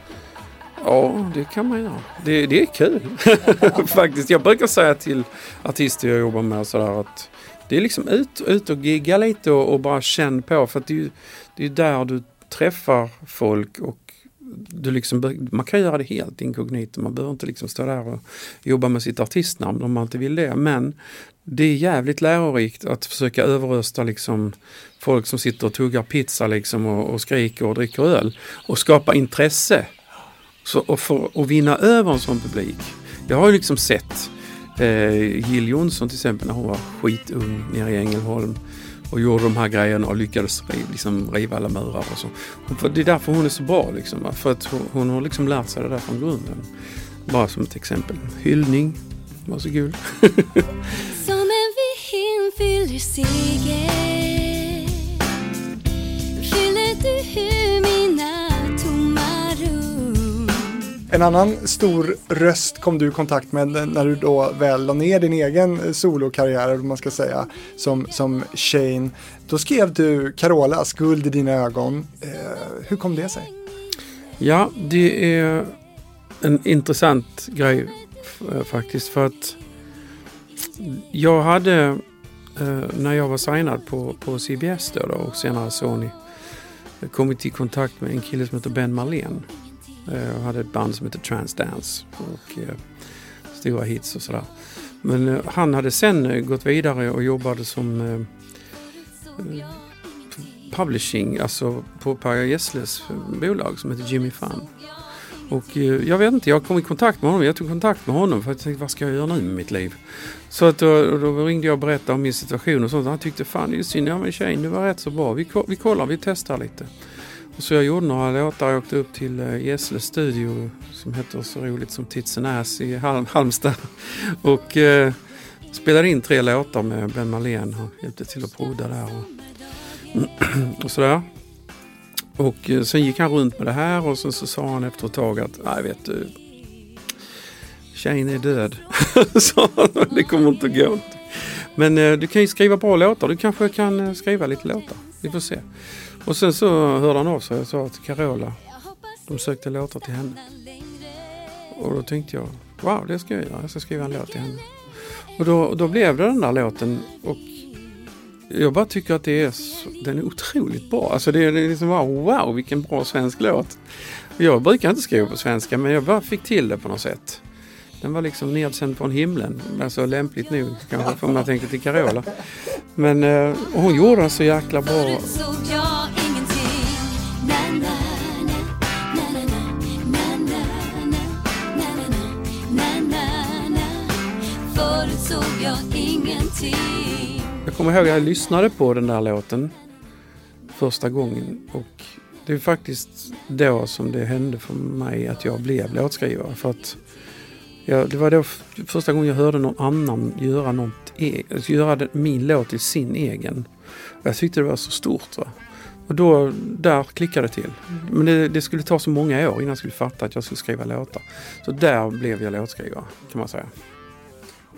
Ja, det kan man göra. Det, det är kul <laughs> faktiskt. Jag brukar säga till artister jag jobbar med sådär att det är liksom ut, ut och gigga lite och, och bara känn på för att det är, det är där du träffar folk och du liksom, man kan göra det helt inkognito. Man behöver inte liksom stå där och jobba med sitt artistnamn om man inte vill det. Men det är jävligt lärorikt att försöka överrösta liksom folk som sitter och tuggar pizza liksom och, och skriker och dricker öl och skapa intresse. Så, och för att vinna över en sån publik. Jag har ju liksom sett eh, Jill Johnson till exempel när hon var skitung nere i Ängelholm och gjorde de här grejerna och lyckades liksom riva alla murar och så. Det är därför hon är så bra liksom. För att hon, hon har liksom lärt sig det där från grunden. Bara som ett exempel. Hyllning. Varsågod. <laughs> som en vind fyller segel Fyller du
mina en annan stor röst kom du i kontakt med när du då väl la ner din egen solokarriär, man ska säga, som, som Shane. Då skrev du Carolas Guld i dina ögon. Eh, hur kom det sig?
Ja, det är en intressant grej eh, faktiskt för att jag hade eh, när jag var signad på, på CBS då, då och senare Sony kommit i kontakt med en kille som heter Ben Marlén Eh, jag hade ett band som hette Transdance och eh, stora hits och sådär. Men eh, han hade sen eh, gått vidare och jobbade som eh, eh, publishing, alltså på Per Gessles bolag som heter Jimmy Fun. Och jag vet inte, jag kom i kontakt med honom. Jag tog kontakt med honom för att jag tänkte vad ska jag göra nu med mitt liv? Så att då, då ringde jag och berättade om min situation och sånt. Han tyckte fan det är synd, ja men tjejen det var rätt så bra. Vi, vi kollar, vi testar lite. Så jag gjorde några låtar. Jag åkte upp till eh, Gessle studio som heter så roligt som Tits and Ass i Halmstad. <laughs> Och eh, spelade in tre låtar med Ben Malén. och hjälpte till att prodda där och, <clears throat> och sådär. Och eh, sen gick han runt med det här och sen så sa han efter ett tag att, nej vet du, tjejen är död. <laughs> så det kommer inte att gå. Men eh, du kan ju skriva bra låtar. Du kanske kan eh, skriva lite låtar. Vi får se. Och sen så hörde han av sig och sa till Carola. De sökte låtar till henne. Och då tänkte jag, wow det ska jag göra. Jag ska skriva en låt till henne. Och då, då blev det den där låten. Och jag bara tycker att det är, den är otroligt bra. Alltså det är liksom bara wow vilken bra svensk låt. Jag brukar inte skriva på svenska men jag bara fick till det på något sätt. Den var liksom nedsänd från himlen. Alltså lämpligt nog kanske om man tänker till Carola. Men eh, hon gjorde den så jäkla bra. Jag kommer ihåg att jag lyssnade på den där låten första gången och det är faktiskt då som det hände för mig att jag blev låtskrivare. För att Ja, det var då första gången jag hörde någon annan göra, något e alltså göra min låt till sin egen. Jag tyckte det var så stort. Va? Och då, där klickade det till. Men det, det, skulle ta så många år innan jag skulle fatta att jag skulle skriva låtar. Så där blev jag låtskrivare kan man säga.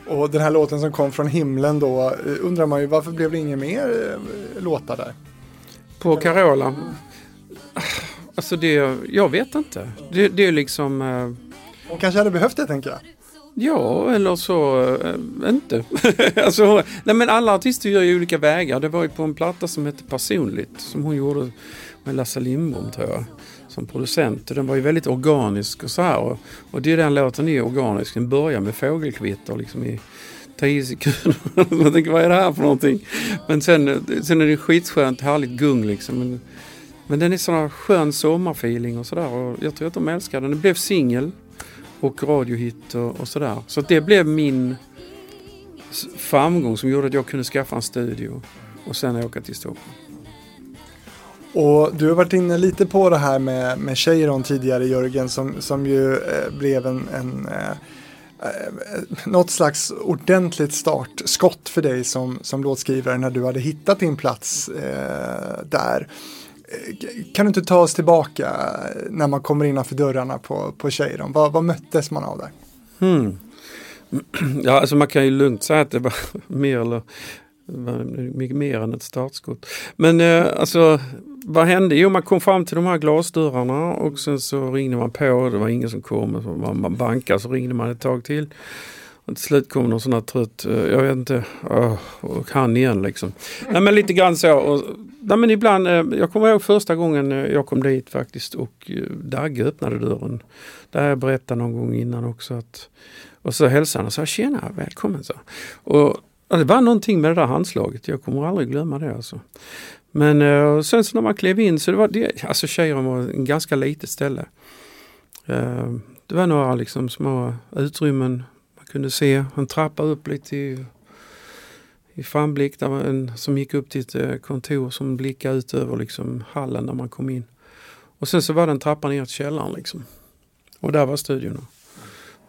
Och den här låten som kom från himlen då eh, undrar man ju varför blev det inga mer eh, låtar där?
På Carola? Alltså det, jag vet inte. Det, det är liksom...
Hon kanske hade behövt det tänker jag.
Ja, eller så äh, inte. <laughs> alltså, nej men alla artister gör ju olika vägar. Det var ju på en platta som hette Personligt som hon gjorde med Lasse Lindbom tror jag. Som producent. Och den var ju väldigt organisk och så här. Och, och det är den låten är organisk. Den börjar med fågelkvitter liksom i tio sekunder. <laughs> Jag tänker vad är det här för någonting? Men sen, sen är det skitskönt, härligt gung liksom. Men, men den är sån skön sommarfeeling och sådär. Och jag tror att de älskar den. Den blev singel och radiohit och, och sådär. Så det blev min framgång som gjorde att jag kunde skaffa en studio och sen åka till Stockholm.
Och du har varit inne lite på det här med, med Cheiron tidigare Jörgen som, som ju eh, blev en, en eh, eh något slags ordentligt startskott för dig som, som låtskrivare när du hade hittat din plats eh, där. Kan du inte ta oss tillbaka när man kommer innanför dörrarna på, på Cheiron? Vad, vad möttes man av där?
Hmm. <clears throat> Ja, alltså man kan ju lugnt säga att det var <laughs> mer eller mycket mer än ett startskott. Men eh, alltså vad hände? Jo, man kom fram till de här glasdörrarna och sen så ringde man på. Det var ingen som kom. Alltså, man bankade så ringde man ett tag till. Och till slut kom någon sån här trött, eh, jag vet inte, och han igen liksom. Nej men lite grann så. Och, nej, men ibland, eh, jag kommer ihåg första gången eh, jag kom dit faktiskt och eh, Dagge öppnade dörren. Det har jag berättat någon gång innan också. Att, och så hälsade han och sa tjena, välkommen. Så. Och, och det var någonting med det där handslaget, jag kommer aldrig glömma det alltså. Men sen så när man klev in så det var det, alltså Tjejrum var en ganska litet ställe. Det var några liksom små utrymmen man kunde se. En trappa upp lite i framblick där en, som gick upp till ett eh, kontor som blickade ut över liksom hallen när man kom in. Och sen så var det en trappa ner till källaren liksom. Och där var studiorna.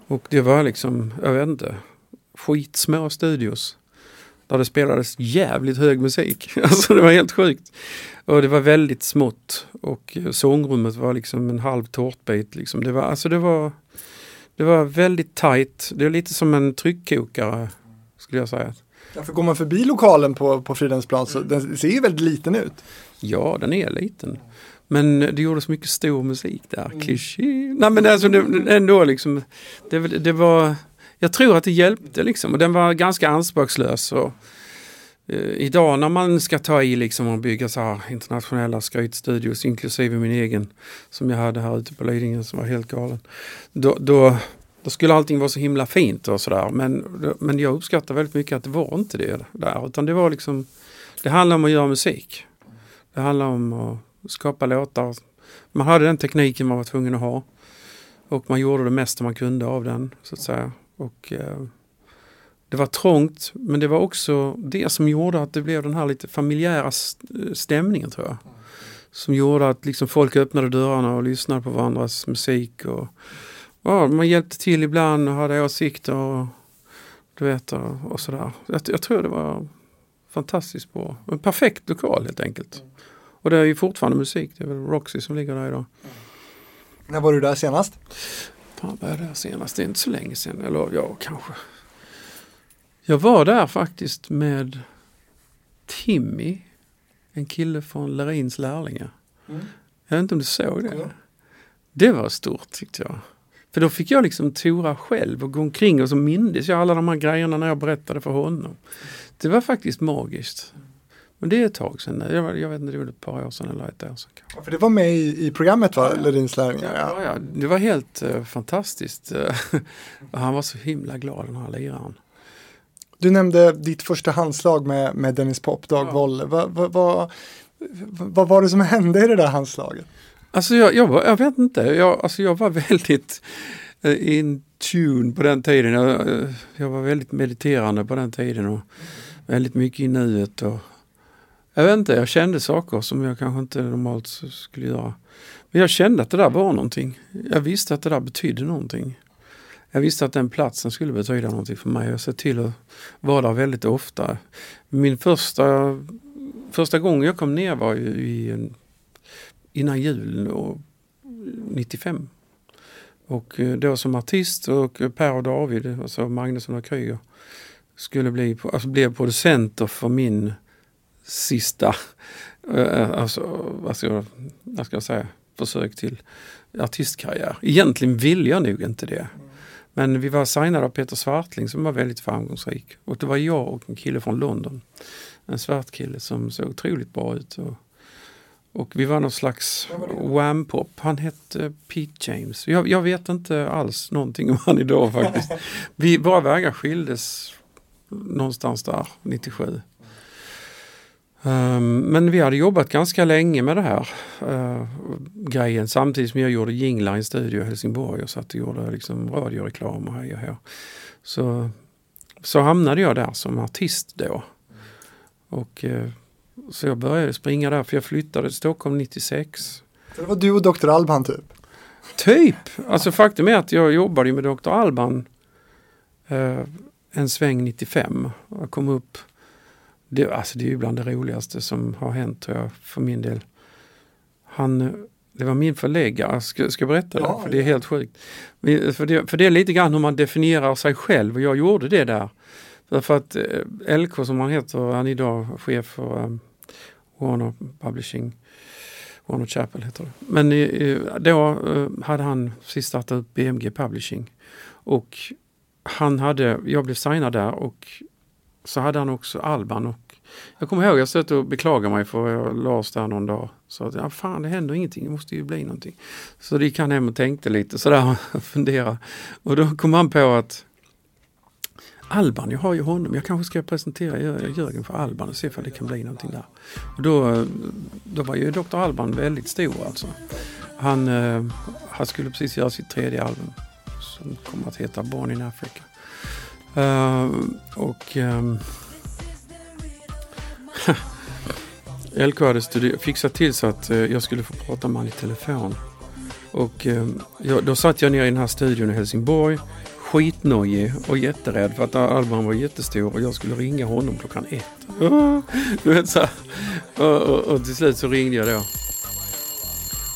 Och det var liksom, jag vet inte, skitsmå studios. Där det spelades jävligt hög musik. <laughs> Alltså det var helt sjukt. Och det var väldigt smått. Och eh, sångrummet var liksom en halv tårtbit. Liksom. Det, var, alltså det, var, det var väldigt tajt. Det är lite som en tryckkokare skulle jag säga.
Ja, för går man förbi lokalen på, på Fridhemsplan så den ser ju väldigt liten ut.
Ja, den är liten. Men det gjordes mycket stor musik där. Mm. Nej men alltså det, ändå liksom. Det, det var jag tror att det hjälpte liksom och den var ganska anspråkslös. Och, eh, idag när man ska ta i liksom och bygga så här internationella skrytstudios inklusive min egen som jag hade här ute på Lidingö som var helt galen. Då, då, då skulle allting vara så himla fint och sådär men, men jag uppskattar väldigt mycket att det var inte det där utan det var liksom Det handlar om att göra musik. Det handlar om att skapa låtar. Man hade den tekniken man var tvungen att ha. Och man gjorde det mesta man kunde av den så att säga. Och eh, Det var trångt men det var också det som gjorde att det blev den här lite familjära stämningen tror jag. Som gjorde att liksom folk öppnade dörrarna och lyssnade på varandras musik. Och, ja, man hjälpte till ibland och hade åsikter och, du vet, och, och sådär. Jag, jag tror det var fantastiskt bra. En perfekt lokal helt enkelt. Och det är ju fortfarande musik. Det är väl Roxy som ligger där idag.
När var du där senast?
Fan var jag där senast? Det är inte så länge sedan. Eller ja, kanske. Jag var där faktiskt med Timmy. En kille från Lerins lärlingar. Mm. Jag vet inte om du såg det? Mm. Det var stort tyckte jag. För då fick jag liksom tora själv och gå omkring och så mindes jag alla de här grejerna när jag berättade för honom. Det var faktiskt magiskt. Men det är ett tag sedan. Jag, jag vet inte, det var ett par år sedan eller ett år sedan.
Ja, för det var med i, i programmet va, ja, Ledins lärlingar?
Ja. Ja, ja, det var helt uh, fantastiskt. <laughs> han var så himla glad den här liraren.
Du nämnde ditt första handslag med, med Dennis Pop, Dag ja. Wolle. Vad va, va, va, var det som hände i det där handslaget?
Alltså jag, jag, var, jag vet inte, jag, alltså jag var <laughs> väldigt eh, in tune på den tiden. Jag, eh, jag var väldigt mediterande på den tiden och väldigt mycket i nuet. Och, jag vet inte, jag kände saker som jag kanske inte normalt skulle göra. Men jag kände att det där var någonting. Jag visste att det där betydde någonting. jag visste att den platsen skulle betyda någonting för mig. Jag såg till att vara där väldigt ofta. Min första, första gång jag kom ner var ju i, innan jul och 95. Och då som artist och eh, Per och David, alltså Magnusson och Kryger, skulle bli, alltså blev producenter för min sista, eh, alltså, vad, ska jag, vad ska jag säga, försök till artistkarriär. Egentligen ville jag nog inte det. Men vi var signade av Peter Svartling som var väldigt framgångsrik. Och det var jag och en kille från London. En svart kille som såg otroligt bra ut. Och, och vi var någon slags wham-pop. Han hette Pete James. Jag, jag, vet inte alls någonting om han idag faktiskt. <laughs> Vi, våra vägar skildes någonstans där, 97. Um, men vi hade jobbat ganska länge med det här uh, grejen samtidigt som jag gjorde jinglar i en studio i Helsingborg och satt och gjorde liksom radioreklam och hej och hej. Så, så hamnade jag där som artist då. Och uh, så jag började springa där för jag flyttade till Stockholm 96.
Så det var du och Dr. Alban typ?
Typ! Alltså faktum är att jag jobbade med Dr. Alban uh, en sväng 95. Jag kom upp det, alltså det är bland det roligaste som har hänt tror jag, för min del. Han, det var min förläggare, ska, ska jag berätta det? Ja, för det är helt sjukt. För det, för det är lite grann hur man definierar sig själv och jag gjorde det där. Därför att eh, LK som han heter, han är idag chef för um, Warner Publishing. Warner Chapel heter det. Men då eh, hade han sist startat upp BMG Publishing. Och han hade, jag blev signad där och så hade han också Alban och jag kommer ihåg jag satt och beklagade mig för jag lades där någon dag. Så att, ja, fan det händer ingenting, det måste ju bli någonting. Så det gick han hem och tänkte lite sådär <laughs> och funderade. Och då kom han på att Alban, jag har ju honom, jag kanske ska presentera Jörgen för Alban och se om det kan bli någonting där. Och då, då var ju Dr. Alban väldigt stor alltså. Han, eh, han skulle precis göra sitt tredje album som kommer att heta Born in Africa. Uh, och eh, <laughs> um, LK hade fixat till så att uh, jag skulle få prata med honom i telefon. Och um, jag, då satt jag ner i den här studion i Helsingborg skitnojig och jätterädd för att Alban var jättestor och jag skulle ringa honom klockan ett. <laughs> Du vet så och, och, och, till slut så ringde jag då.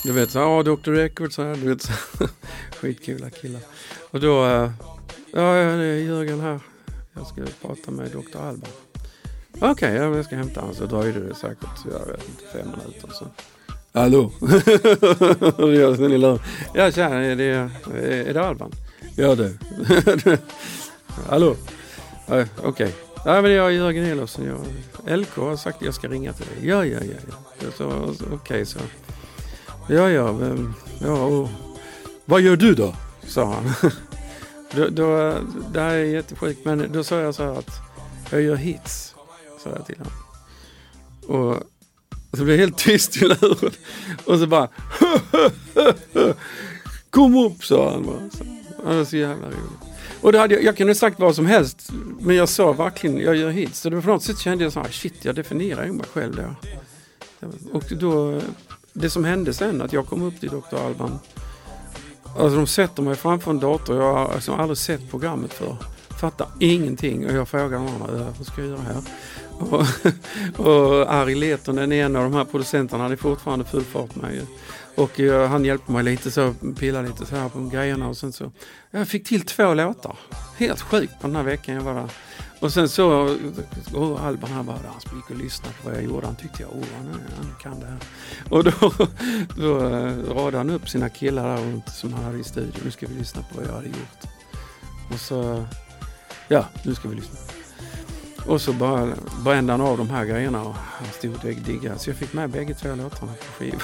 Du vet så ja Dr. Records så här, du vet så <laughs> Skitkula killar. Och då, eh, Ja, det är Jörgen här. Jag ska prata med Dr. Alban. Okej, okay, jag ska hämta honom. Så dröjde det säkert, jag vet inte, fem minuter. Så. Hallå? <laughs> ja, tjena, är det, är det Alban? Gör du. <laughs> Hallå? Okej. Okay. Nej, men jag är Jörgen Elofsson. Jag, LK har sagt att jag ska ringa till dig. Ja, ja, ja. ja. Okej, okay, så. Ja, ja. ja och, vad gör du då? Sa han. <laughs> Då, då, det här är jättesjukt men då sa jag så här att jag gör hits. Sa jag till honom. Och, och så blev jag helt tyst i luren. Och så bara <laughs> Kom upp sa han bara. Så, det var så jävla roligt. Och det hade jag, jag kunde sagt vad som helst men jag sa verkligen jag gör hits. Så det var på något sätt kände jag så här shit jag definierar ju mig själv då. Och då det som hände sen att jag kom upp till Dr. Alban Alltså de sätter mig framför en dator. Jag har alltså aldrig sett programmet för. Fattar ingenting och jag frågar honom vad ska jag göra här? Och, <laughs> och Ari Letonen den en av de här producenterna. Han är fortfarande full fart med. Och uh, han hjälpte mig lite så, pillade lite så här på grejerna och sen så. Jag fick till två låtar. Helt sjukt på den här veckan jag var där. Och sen så, oh, Alban han bara, han gick och lyssnade på vad jag gjorde. Han tyckte jag, oh han, han kan det här. Och då, <laughs> då uh, radade han upp sina killar där runt som han hade i studion. Nu ska vi lyssna på vad jag hade gjort. Och så, ja nu ska vi lyssna. Och så bara brände han av de här grejerna och han stod och diggade. Så jag fick med bägge två låtarna på skivan.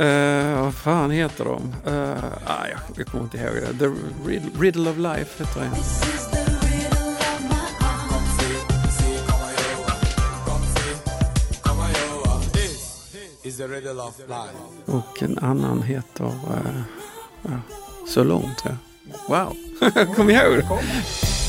uh, <laughs> vad fan heter de? Uh, ah, jag, jag kommer inte ihåg det. The Riddle of Life heter den. Och en annan heter uh, uh, Så långt tror jag. Wow, <laughs> kom ihåg det?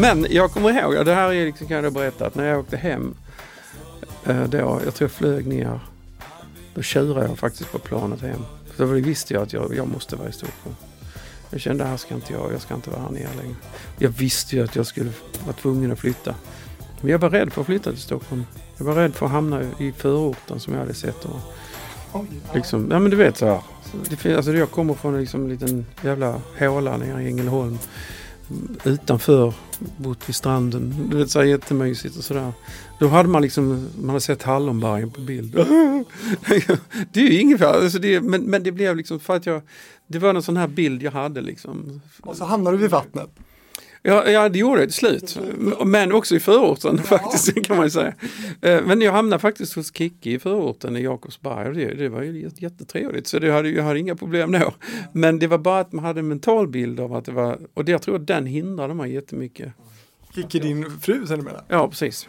Men jag kommer ihåg, det här är liksom, kan jag då berätta, att när jag åkte hem eh, då, jag tror jag flög ner, då tjurade jag faktiskt på planet hem. För då visste jag att jag, jag måste vara i Stockholm. Jag kände här ska inte jag, jag ska inte vara här nere längre. Jag visste ju att jag skulle vara tvungen att flytta. Men jag var rädd för att flytta till Stockholm. Jag var rädd för att hamna i förorten som jag hade sett. Och, liksom, ja men du vet så här. Det, alltså jag kommer från liksom en liten jävla håla nere i Ängelholm. Utanför, bott vid stranden. Du vet så här jättemysigt och sådär. Då hade man liksom, man hade sett Hallonbergen på bild. <laughs> det är ju inget alltså det, men, men det blev liksom för att jag, det var en sån här bild jag hade liksom.
Och så hamnade du vid vattnet.
Ja, ja, det gjorde det till slut. Men också i förorten ja. faktiskt kan man säga. Eh, men jag hamnade faktiskt hos Kikki i förorten i Jakobsberg och det, det var ju jättetrevligt så det hade, jag hade inga problem då. Men det var bara att man hade en mental bild av att det var, och det, jag tror att den hindrade mig jättemycket.
Kikki din fru sen du menar?
Ja, precis.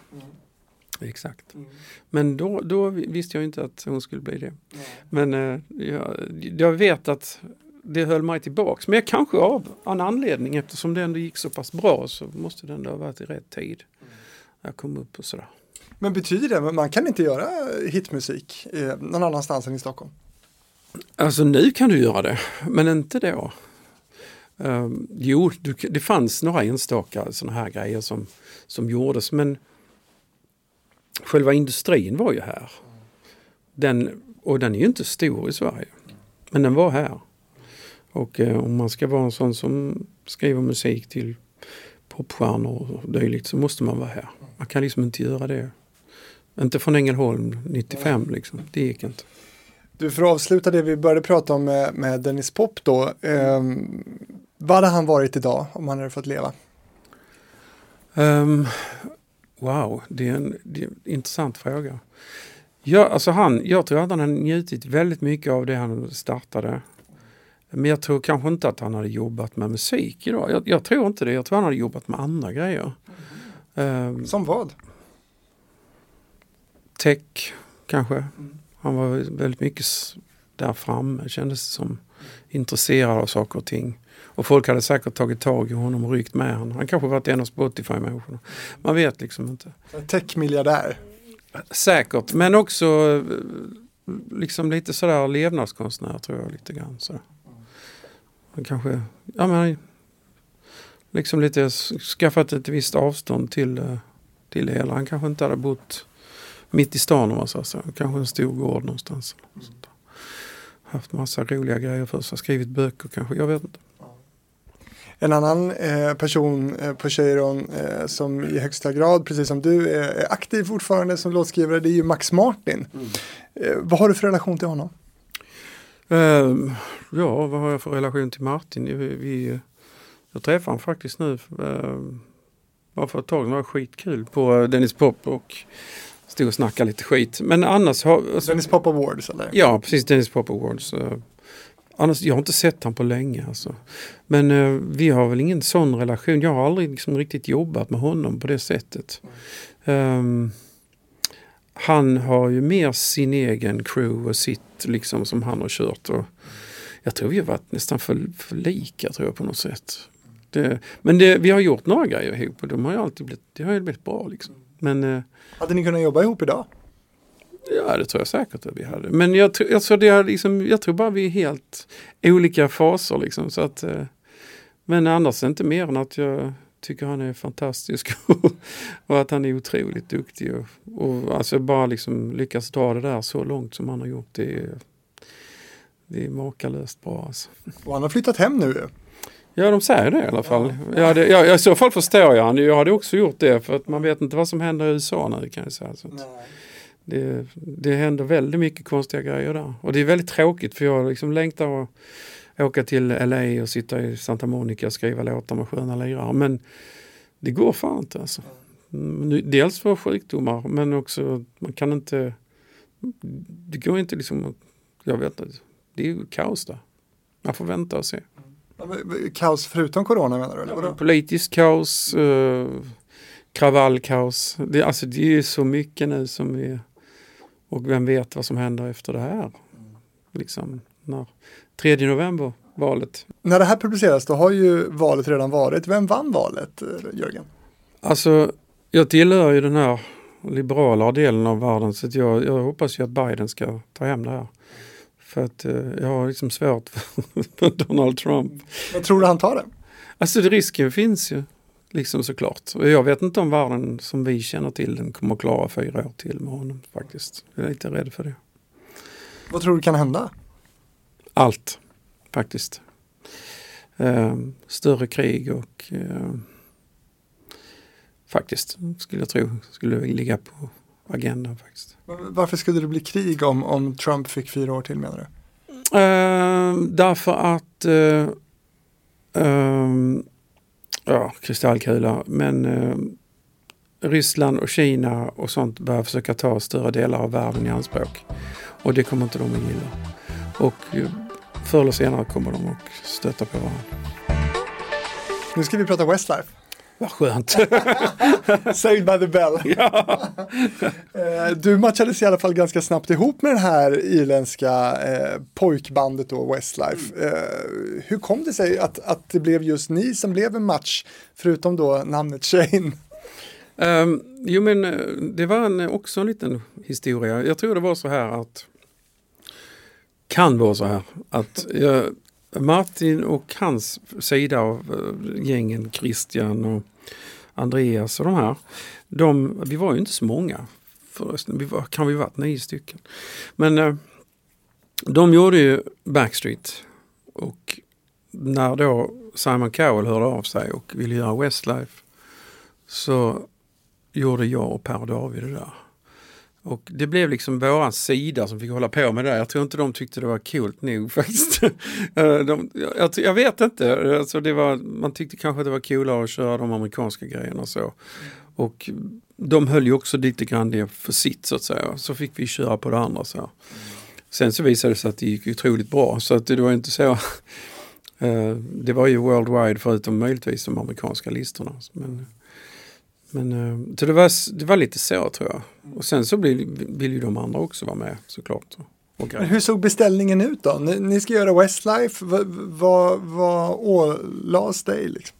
Exakt. Mm. Men då, då visste jag inte att hon skulle bli det. Mm. Men eh, jag, jag vet att det höll mig tillbaks. Men jag kanske av en anledning eftersom det ändå gick så pass bra så måste det ändå ha varit i rätt tid. Mm. Jag kom upp och sådär.
Men betyder det att man kan inte göra hitmusik eh, någon annanstans än i Stockholm?
Alltså nu kan du göra det, men inte då. Um, jo, du, det fanns några enstaka sådana här grejer som, som gjordes men själva industrin var ju här. Den, och den är ju inte stor i Sverige. Men den var här. Och eh, om man ska vara en sån som skriver musik till popstjärnor och dylikt så måste man vara här. Man kan liksom inte göra det. Inte från Ängelholm 95 liksom. Det gick inte.
Du, för att avsluta det vi började prata om med, med Dennis Pop då. Eh, vad hade han varit idag om han hade fått leva?
Um, wow, det är, en, det är en intressant fråga. Ja, alltså han, jag tror att han har njutit väldigt mycket av det han startade. Men jag tror kanske inte att han hade jobbat med musik idag. Jag, jag tror inte det. Jag tror han hade jobbat med andra grejer.
Mm. Um, Som vad?
Tech kanske. Mm. Han var väldigt mycket där framme kändes som. Intresserad av saker och ting. Och folk hade säkert tagit tag i honom och ryckt med honom. Han kanske varit en av Spotify-människorna. Man vet liksom inte.
Tech-miljardär?
Säkert, men också eh, liksom lite sådär levnadskonstnär tror jag lite grann. Sådär. Kanske, ja men liksom lite skaffat ett visst avstånd till, eh, till det hela. Han kanske inte hade bott mitt i stan om man säger så. Kanske en stor gård någonstans. Mm. Haft massa roliga grejer för sig. Skrivit böcker kanske, jag vet inte.
En annan eh, person eh, på Cheiron eh, som i högsta grad, precis som du, är aktiv fortfarande som låtskrivare, det är ju Max Martin. Mm. Eh, vad har du för relation till honom?
Uh, ja, vad har jag för relation till Martin? Vi, vi, jag träffade honom faktiskt nu uh, bara för ett tag Det var skitkul på Dennis Pop och stod och snackade lite skit. Men annars har...
Alltså, Dennis Pop Awards eller?
Ja, precis Dennis Pop Awards. Uh, annars, jag har inte sett honom på länge alltså. Men uh, vi har väl ingen sån relation. Jag har aldrig liksom riktigt jobbat med honom på det sättet. Um, han har ju mer sin egen crew och sitt liksom som han har kört. Och jag tror vi har varit nästan för, för lika tror jag på något sätt. Det, men det, vi har gjort några grejer ihop och de har ju alltid blivit, det har ju blivit bra liksom. Men, eh,
hade ni kunnat jobba ihop idag?
Ja det tror jag säkert att vi hade. Men jag, alltså det liksom, jag tror bara vi är helt olika faser liksom. Så att, eh, men annars inte mer än att jag tycker han är fantastisk <laughs> och att han är otroligt duktig. Och, och alltså bara liksom lyckas dra det där så långt som han har gjort. Det är, det är makalöst bra alltså.
Och han har flyttat hem nu
Ja, de säger det i alla fall. Ja. Ja, det, ja, I så fall förstår jag han. Jag hade också gjort det för att man vet inte vad som händer i USA nu kan jag säga. Så det, det händer väldigt mycket konstiga grejer där. Och det är väldigt tråkigt för jag liksom längtar att åka till LA och sitta i Santa Monica och skriva låtar med sköna lirare. Men det går fan inte alltså. Mm, dels för sjukdomar men också man kan inte Det går inte liksom Jag vet inte. Det är ju kaos där. Man får vänta och se.
Kaos förutom corona menar du? Eller?
Politiskt kaos, eh, kravallkaos. Det, alltså, det är så mycket nu som vi... Och vem vet vad som händer efter det här? Liksom, när 3 november valet.
När det här publiceras då har ju valet redan varit. Vem vann valet, Jörgen?
Alltså, jag tillhör ju den här liberala delen av världen så jag, jag hoppas ju att Biden ska ta hem det här. För att eh, jag har liksom svårt <laughs> för Donald Trump.
Vad tror du han tar det?
Alltså det risken finns ju. Liksom såklart. Och jag vet inte om världen som vi känner till den kommer att klara fyra år till med honom faktiskt. Jag är lite rädd för det.
Vad tror du kan hända?
Allt faktiskt. Eh, större krig och eh, faktiskt skulle jag tro skulle ligga på agendan faktiskt.
Varför skulle det bli krig om, om Trump fick fyra år till menar du?
Eh, därför att eh, ehm, ja, kristallkula, men eh, Ryssland och Kina och sånt börjar försöka ta större delar av världen i anspråk. Och det kommer inte de att gilla. Och eh, förr eller senare kommer de att stöta på varandra.
Nu ska vi prata Westlife.
Vad skönt! <laughs>
Saved by the bell. <laughs>
ja.
Eh, du matchades i alla fall ganska snabbt ihop med det här irländska eh, pojkbandet då, Westlife. Eh, hur kom det sig att, att det blev just ni som blev en match, förutom då namnet Shane?
Um, jo men eh, det var en, också en liten historia. Jag tror det var så här att kan vara så här att jag, Martin och hans sida av eh, gängen, Christian och Andreas och de här, de, vi var ju inte så många förresten, vi var, kan vi varit nio stycken. Men eh, de gjorde ju Backstreet och när då Simon Cowell hörde av sig och ville göra Westlife så gjorde jag och Per David det där. Och det blev liksom våran sida som fick hålla på med det där. Jag tror inte de tyckte det var kul nog <laughs> faktiskt. Eh, de, jag, jag, vet inte, alltså det var, man tyckte kanske att det var coolare att köra de amerikanska grejerna och så. Och de höll ju också lite grann det för sitt så att säga. Så fick vi köra på det andra. Så. Sen så visade det sig att det gick otroligt bra så att det var inte så <laughs> eh, det var ju worldwide förutom möjligtvis de amerikanska listorna. Men, men, eh, så det var, det var lite så tror jag. Och sen så vill, vill ju de andra också vara med såklart.
Men hur såg beställningen ut då? Ni, ni ska göra Westlife, vad, vad, vad ålades dig? Liksom?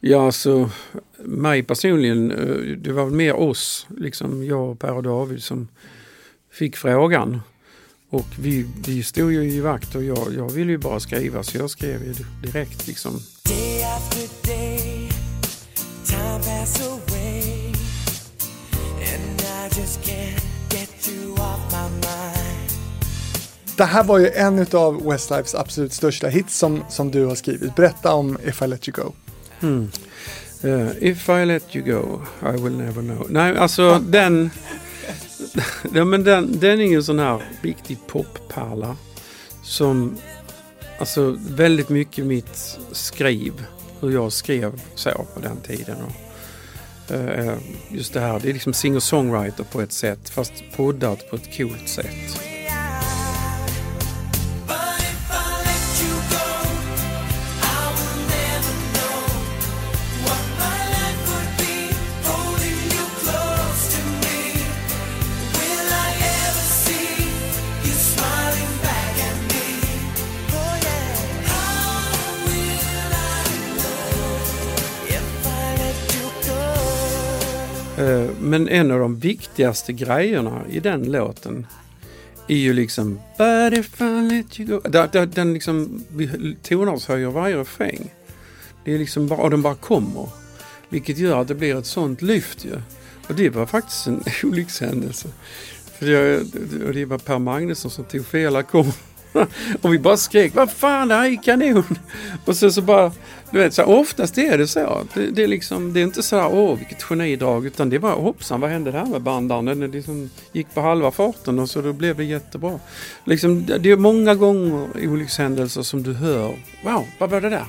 Ja, alltså mig personligen, eh, det var väl mer oss, liksom jag, och Per och David som fick frågan. Och vi, vi stod ju i vakt och jag, jag ville ju bara skriva så jag skrev ju direkt liksom. Day after day, time pass away and I just can't get you off my mind.
Det här var ju en av Westlifes absolut största hits som, som du har skrivit. Berätta om If I Let You Go.
Mm. Uh, if I let you go, I will never know. Nej, alltså ja. den... <laughs> ja, men den, den är ju en sån här riktig poppärla. Som, alltså väldigt mycket mitt skriv, hur jag skrev så på den tiden. Och, eh, eh, just det här, det är liksom singer-songwriter på ett sätt, fast poddat på ett coolt sätt. Eh, men en av de viktigaste grejerna i den låten är ju liksom But if I let you go. Den, den liksom tonartshöjer varje refräng. Det är liksom bara, och den bara kommer. Vilket gör att det blir ett sånt lyft ju. Och det var faktiskt en <laughs> olyckshändelse. För jag, och det var Per Magnusson som tog fel ackord. <laughs> och vi bara skrek, vad fan det här är kanon! Och sen så bara, du vet, så här, oftast är det så. Det, det, är liksom, det är inte så här, åh vilket genidrag, utan det var hoppsan, vad hände där med bandaren? Den liksom gick på halva farten och så då blev det jättebra. Liksom, det är många gånger olyckshändelser som du hör, wow, vad var det där?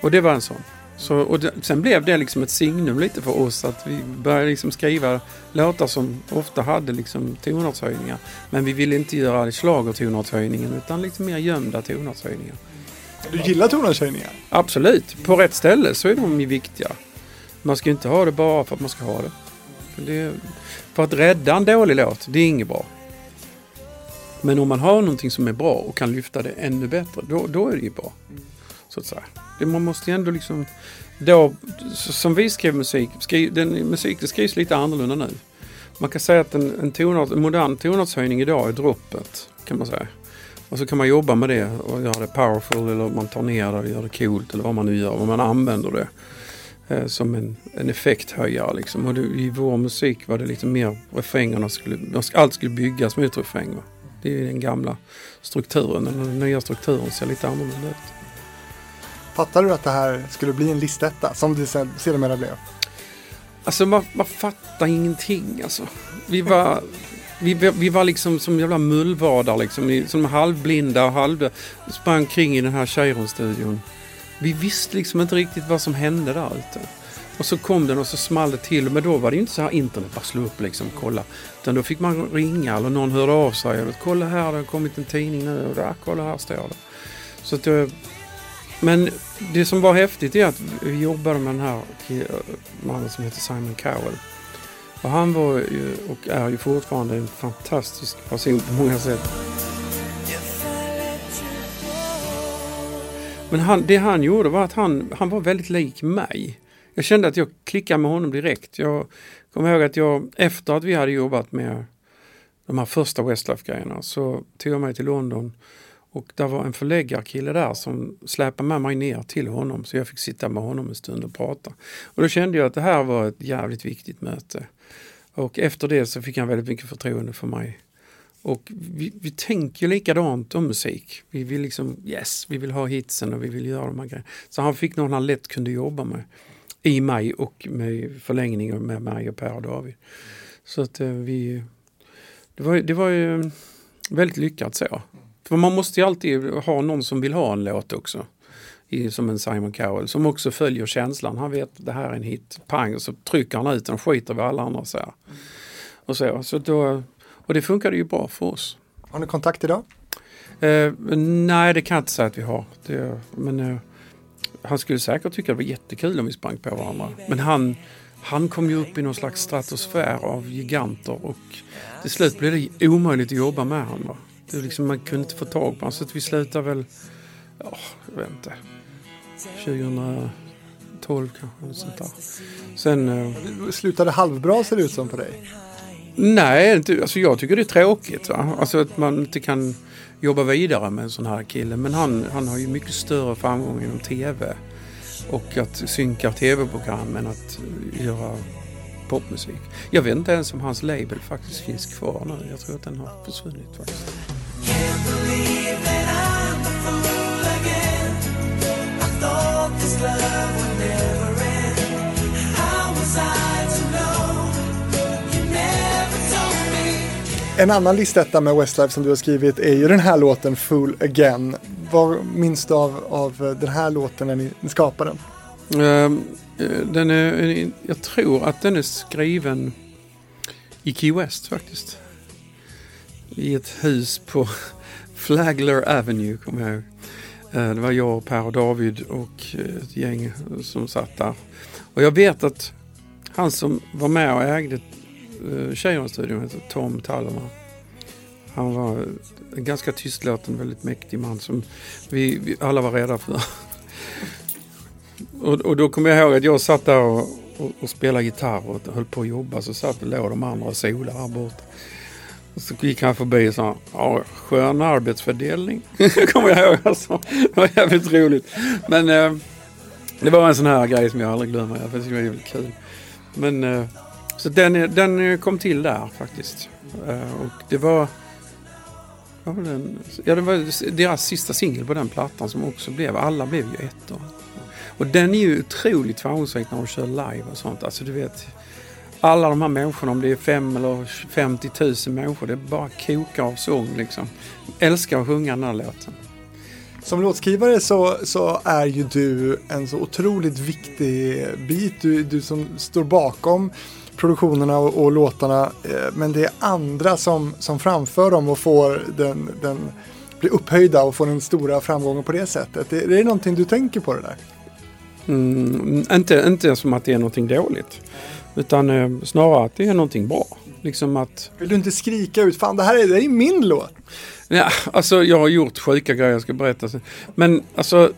Och det var en sån. Så, och det, sen blev det liksom ett signum lite för oss att vi började liksom skriva låtar som ofta hade liksom tonartshöjningar. Men vi ville inte göra schlagertonartshöjningen utan liksom mer gömda tonartshöjningar.
Du gillar tonartshöjningar?
Absolut. På rätt ställe så är de ju viktiga. Man ska inte ha det bara för att man ska ha det. För, det, för att rädda en dålig låt, det är inget bra. Men om man har någonting som är bra och kan lyfta det ännu bättre, då, då är det ju bra. Så att säga. Det, man måste ju ändå liksom då, som vi skrev musik, skri, den musik det skrivs lite annorlunda nu. Man kan säga att en, en, tonart, en modern tonartshöjning idag är droppet, kan man säga. Och så kan man jobba med det och göra det powerful eller man tar ner det och gör det coolt eller vad man nu gör. Och man använder det eh, som en, en effekthöjare liksom. Och det, i vår musik var det lite mer refrängerna skulle, allt skulle byggas mot refräng. Det är den gamla strukturen, den nya strukturen ser lite annorlunda ut.
Fattade du att det här skulle bli en listetta som det sedermera blev?
Alltså man, man fattar ingenting alltså. Vi var, vi, vi var liksom som jävla mullvadar liksom, som halvblinda och halv... Sprang kring i den här Cheiron-studion. Vi visste liksom inte riktigt vad som hände där ute. Och så kom den och så small det till. Men då var det inte så här internet, bara slå upp liksom, kolla. Utan då fick man ringa eller någon hörde av sig. Och, kolla här, det har kommit en tidning nu. Och där, kolla här står det. Så att det, men det som var häftigt är att vi jobbade med den här eh, mannen som heter Simon Cowell. Och han var ju, och är ju fortfarande en fantastisk person på många sätt. Men han, det han gjorde var att han, han var väldigt lik mig. Jag kände att jag klickade med honom direkt. Jag kommer ihåg att jag efter att vi hade jobbat med de här första Westlife-grejerna så tog jag mig till London och det var en förläggarkille där som släpade med mig ner till honom så jag fick sitta med honom en stund och prata. Och då kände jag att det här var ett jävligt viktigt möte. Och efter det så fick han väldigt mycket förtroende för mig. Och vi, vi tänker likadant om musik. Vi vill liksom, yes, vi vill ha hitsen och vi vill göra de här grejerna. Så han fick någon han lätt kunde jobba med. I mig och med förlängning med mig och Per och David. Så att eh, vi... Det var, det var ju eh, väldigt lyckat så. För man måste ju alltid ha någon som vill ha en låt också. I, som en Simon Cowell som också följer känslan. Han vet att det här är en hit. Pang, så trycker han ut den och skiter vad alla andra säger. Och, så, så då, och det funkade ju bra för oss.
Har ni kontakt idag?
Eh, nej, det kan jag inte säga att vi har. Det, men eh, han skulle säkert tycka det var jättekul om vi sprang på varandra. Men han, han kom ju upp i någon slags stratosfär av giganter och till slut blev det omöjligt att jobba med honom. Det liksom, man kunde inte få tag på honom så att vi slutade väl, ja, jag vet inte, 2012 kanske. Något sånt där. Sen, eh,
slutade halvbra ser det ut som på dig.
Nej, inte, alltså jag tycker det är tråkigt. Va? Alltså att man inte kan jobba vidare med en sån här kille. Men han, han har ju mycket större framgång inom tv. Och att synka tv-program än att göra popmusik. Jag vet inte ens om hans label faktiskt finns kvar nu. Jag tror att den har försvunnit faktiskt.
En annan listetta med Westlife som du har skrivit är ju den här låten Fool Again. Vad minns du av, av den här låten när ni, ni skapade
den? Uh, den är, jag tror att den är skriven i Key West faktiskt. I ett hus på Flagler Avenue kommer jag ihåg. Eh, det var jag, Per och David och eh, ett gäng som satt där. Och jag vet att han som var med och ägde eh, Cheiron-studion heter Tom Tallerman. Han var en ganska tystlåten, väldigt mäktig man som vi, vi alla var rädda för. och, och, då kommer jag ihåg att jag satt där och, och, och spelade gitarr och höll på att jobba. Så satt och låg de andra och solade här borta. Så gick han förbi och sa, ja, skön arbetsfördelning. <laughs> kommer jag ihåg alltså. Det var jävligt roligt. Men eh, det var en sån här grej som jag aldrig glömmer. Jag det var jävligt kul. Men eh, så den, den kom till där faktiskt. Eh, och det var, var den, ja, det var deras sista singel på den plattan som också blev, alla blev ju ettor. Och den är ju otroligt framgångsrik när de kör live och sånt. Alltså du vet, alla de här människorna, om det är fem eller 50 000 människor, det bara kokar av sång liksom. Älskar att sjunga den här låten.
Som låtskrivare så, så är ju du en så otroligt viktig bit. Du, du som står bakom produktionerna och, och låtarna. Eh, men det är andra som, som framför dem och får den, den blir upphöjda och får den stora framgången på det sättet. Det, det är någonting du tänker på det där?
Mm, inte, inte som att det är någonting dåligt. Utan eh, snarare att det är någonting bra. Liksom att...
Vill du inte skrika ut, fan det här är, det är min låt?
Ja, alltså jag har gjort sjuka grejer, jag ska berätta. Men alltså,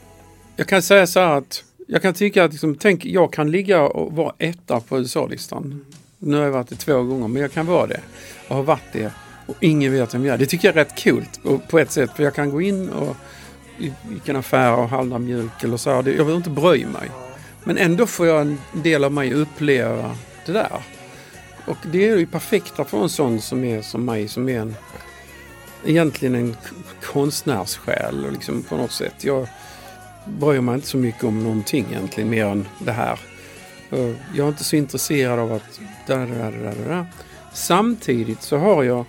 jag kan säga så här att jag kan tycka att liksom, tänk, jag kan ligga och vara etta på USA-listan. Nu har jag varit det två gånger, men jag kan vara det. Och har varit det. Och ingen vet vem jag är. Det tycker jag är rätt coolt på ett sätt. För jag kan gå in och i vilken affär och handla mjölk eller så. Jag behöver inte bry mig. Men ändå får jag en del av mig uppleva det där. Och det är ju perfekta för en sån som är som mig som är en egentligen en konstnärssjäl liksom på något sätt. Jag bryr mig inte så mycket om någonting egentligen mer än det här. Jag är inte så intresserad av att... Där, där, där, där. Samtidigt så har jag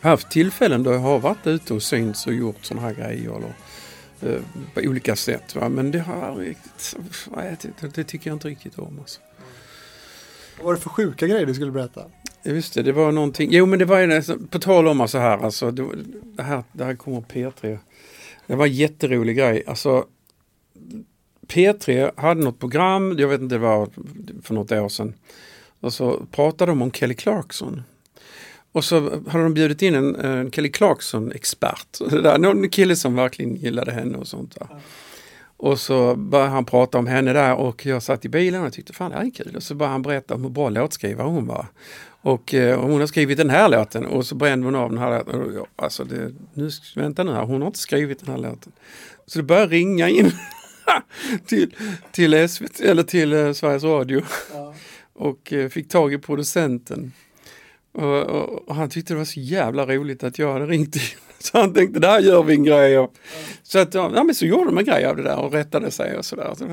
haft tillfällen då jag har varit ute och synts och gjort sådana här grejer. Eller, eh, på olika sätt. Va? Men det, har, det, det tycker jag inte riktigt om. Alltså.
Vad var det för sjuka grejer du skulle berätta?
Just det, det var någonting. Jo men det var ju på tal om så här alltså. Det, det, här, det här kommer P3. Det var en jätterolig grej. Alltså P3 hade något program, jag vet inte, det var för något år sedan. Och så pratade de om Kelly Clarkson. Och så hade de bjudit in en, en Kelly Clarkson-expert. <laughs> Någon kille som verkligen gillade henne och sånt. Där. Och så började han prata om henne där och jag satt i bilen och tyckte fan det här är kul. Och så började han berätta om hur bra låtskrivare hon var. Och eh, hon har skrivit den här låten och så brände hon av den här låten. Alltså det, nu, vänta nu här, hon har inte skrivit den här låten. Så det började ringa in <laughs> till, till SVT, eller till eh, Sveriges Radio. Ja. <laughs> Och eh, fick tag i producenten. Och, och, och, han tyckte det var så jävla roligt att jag hade ringt in. Så han tänkte, där gör vi en grej. Och, så, att, ja, men så gjorde de en grej av det där och rättade sig och sådär. Så,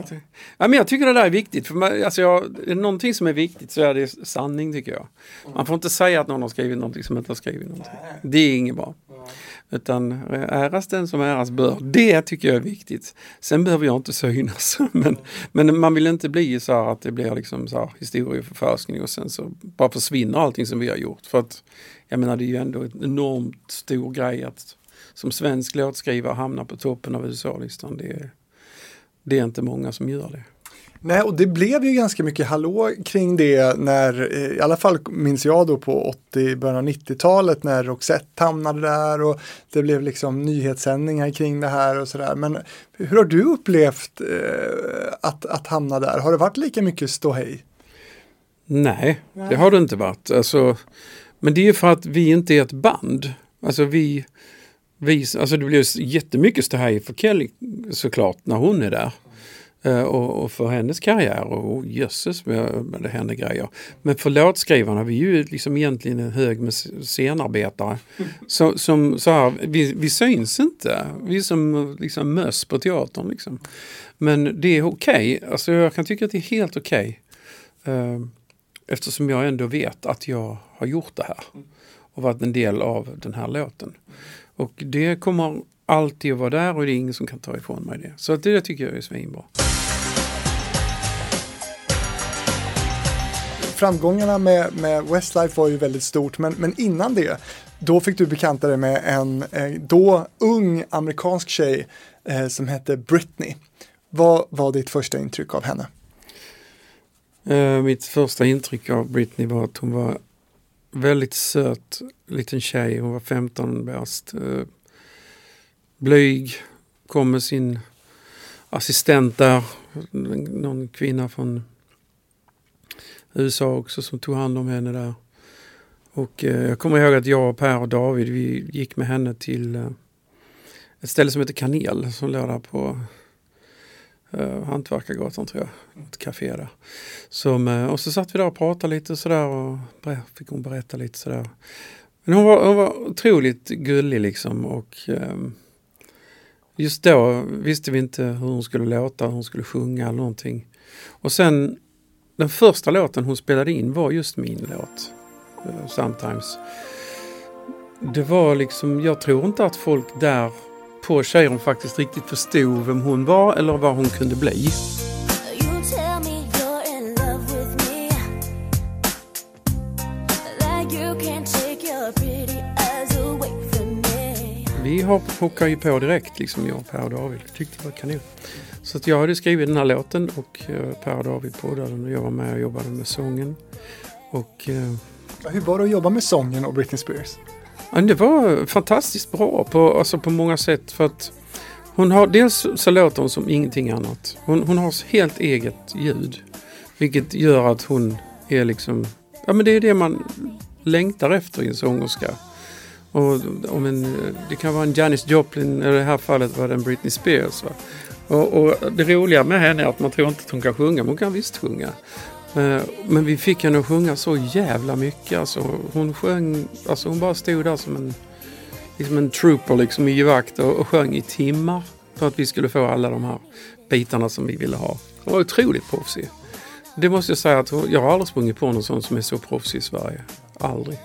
ja, men jag tycker det där är viktigt. För man, alltså jag, är det någonting som är viktigt så är det sanning tycker jag. Man får inte säga att någon har skrivit någonting som inte har skrivit någonting. Det är inget bra. Utan äras den som äras bör. Det tycker jag är viktigt. Sen behöver jag inte synas. <laughs> Men, men man vill inte bli så här att det blir liksom så här historieförfalskning och sen så bara försvinner allting som vi har gjort. För att jag menar det är ju ändå en enormt stor grej att som svensk låtskrivare hamna på toppen av USA-listan. Det, det är inte många som gör det.
Nej, och det blev ju ganska mycket hallå kring det när, eh, i alla fall minns jag då på 80, början av 90-talet när Roxette hamnade där och det blev liksom nyhetssändningar kring det här och sådär. Men hur har du upplevt eh, att, att hamna där? Har det varit lika mycket ståhej?
Nej, Nej, det har det inte varit. Alltså, men det är för att vi inte är ett band. Alltså vi, vi alltså det blir jättemycket ståhej för Kelly såklart när hon är där. Uh, och, och, för hennes karriär och oh, jösses med, det händer grejer. Men för låtskrivarna, vi är ju liksom egentligen en hög med scenarbetare. <laughs> Så, som så här, vi, vi syns inte. Vi är som liksom möss på teatern. Liksom. Men det är okej. Okay. Alltså, jag kan tycka att det är helt okej. Okay. Eh, eftersom jag ändå vet att jag har gjort det här. Och varit en del av den här låten. Och det kommer alltid att vara där och det är ingen som kan ta ifrån mig det. Så det tycker jag är svinbra.
Framgångarna med, med Westlife var ju väldigt stort, men, men innan det, då fick du bekanta dig med en eh, då ung amerikansk tjej eh, som hette Britney. Vad var ditt första intryck av henne?
Uh, mitt första intryck av Britney var att hon var väldigt söt liten tjej. Hon var 15 bäst. Uh, blyg, kom med sin assistent där, någon kvinna från USA också som tog hand om henne där. Och eh, jag kommer ihåg att jag, Per och David vi gick med henne till eh, ett ställe som heter Kanel som låg där på eh, Hantverkargatan tror jag. Ett café där. Som, eh, och så satt vi där och pratade lite sådär och fick hon berätta lite sådär. Men hon var, hon var otroligt gullig liksom och eh, just då visste vi inte hur hon skulle låta, hur hon skulle sjunga eller någonting. Och sen den första låten hon spelade in var just min låt. Eh, Sometimes. Det var liksom, jag tror inte att folk där på Cheiron faktiskt riktigt förstod vem hon var eller vad hon kunde bli. Vi hoppade ju på direkt, liksom jag, Per och David. Tyckte det var kanon. Så jag hade skrivit den här låten och eh, Per och David poddade den och jag var med och jobbade med sången. Och,
eh, Hur var det att jobba med sången och Britney Spears?
Ja, det var fantastiskt bra på, alltså på många sätt för att hon har, dels så låter hon som ingenting annat. Hon, hon har helt eget ljud. Vilket gör att hon är liksom, ja men det är det man längtar efter i en sångerska. Och, om en, det kan vara en Janis Joplin, eller i det här fallet var det en Britney Spears. Va? Och, och, det roliga med henne är att man tror inte att hon kan sjunga, men hon kan visst sjunga. Eh, men vi fick henne att sjunga så jävla mycket. Alltså, hon sjöng, alltså hon bara stod där som en, liksom en trooper liksom i vakt och, och sjöng i timmar för att vi skulle få alla de här bitarna som vi ville ha. Hon var otroligt proffsig. Det måste jag säga att jag har aldrig sprungit på någon sån som är så proffsig i Sverige. Aldrig.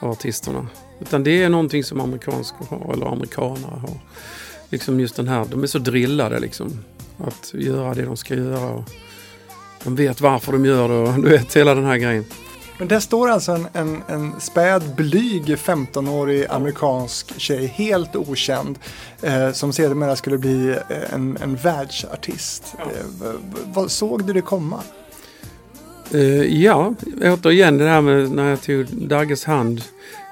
Av artisterna. Utan det är någonting som amerikanska har, eller amerikanare har. Liksom just den här, de är så drillade liksom. Att göra det de ska göra. Och de vet varför de gör det och du vet hela den här grejen.
Men där står alltså en, en, en späd, blyg 15-årig amerikansk tjej, helt okänd, eh, som sedermera skulle bli eh, en, en världsartist. Ja. Eh, vad, såg du det komma?
Uh, ja, återigen det här med när jag tog Dagges hand.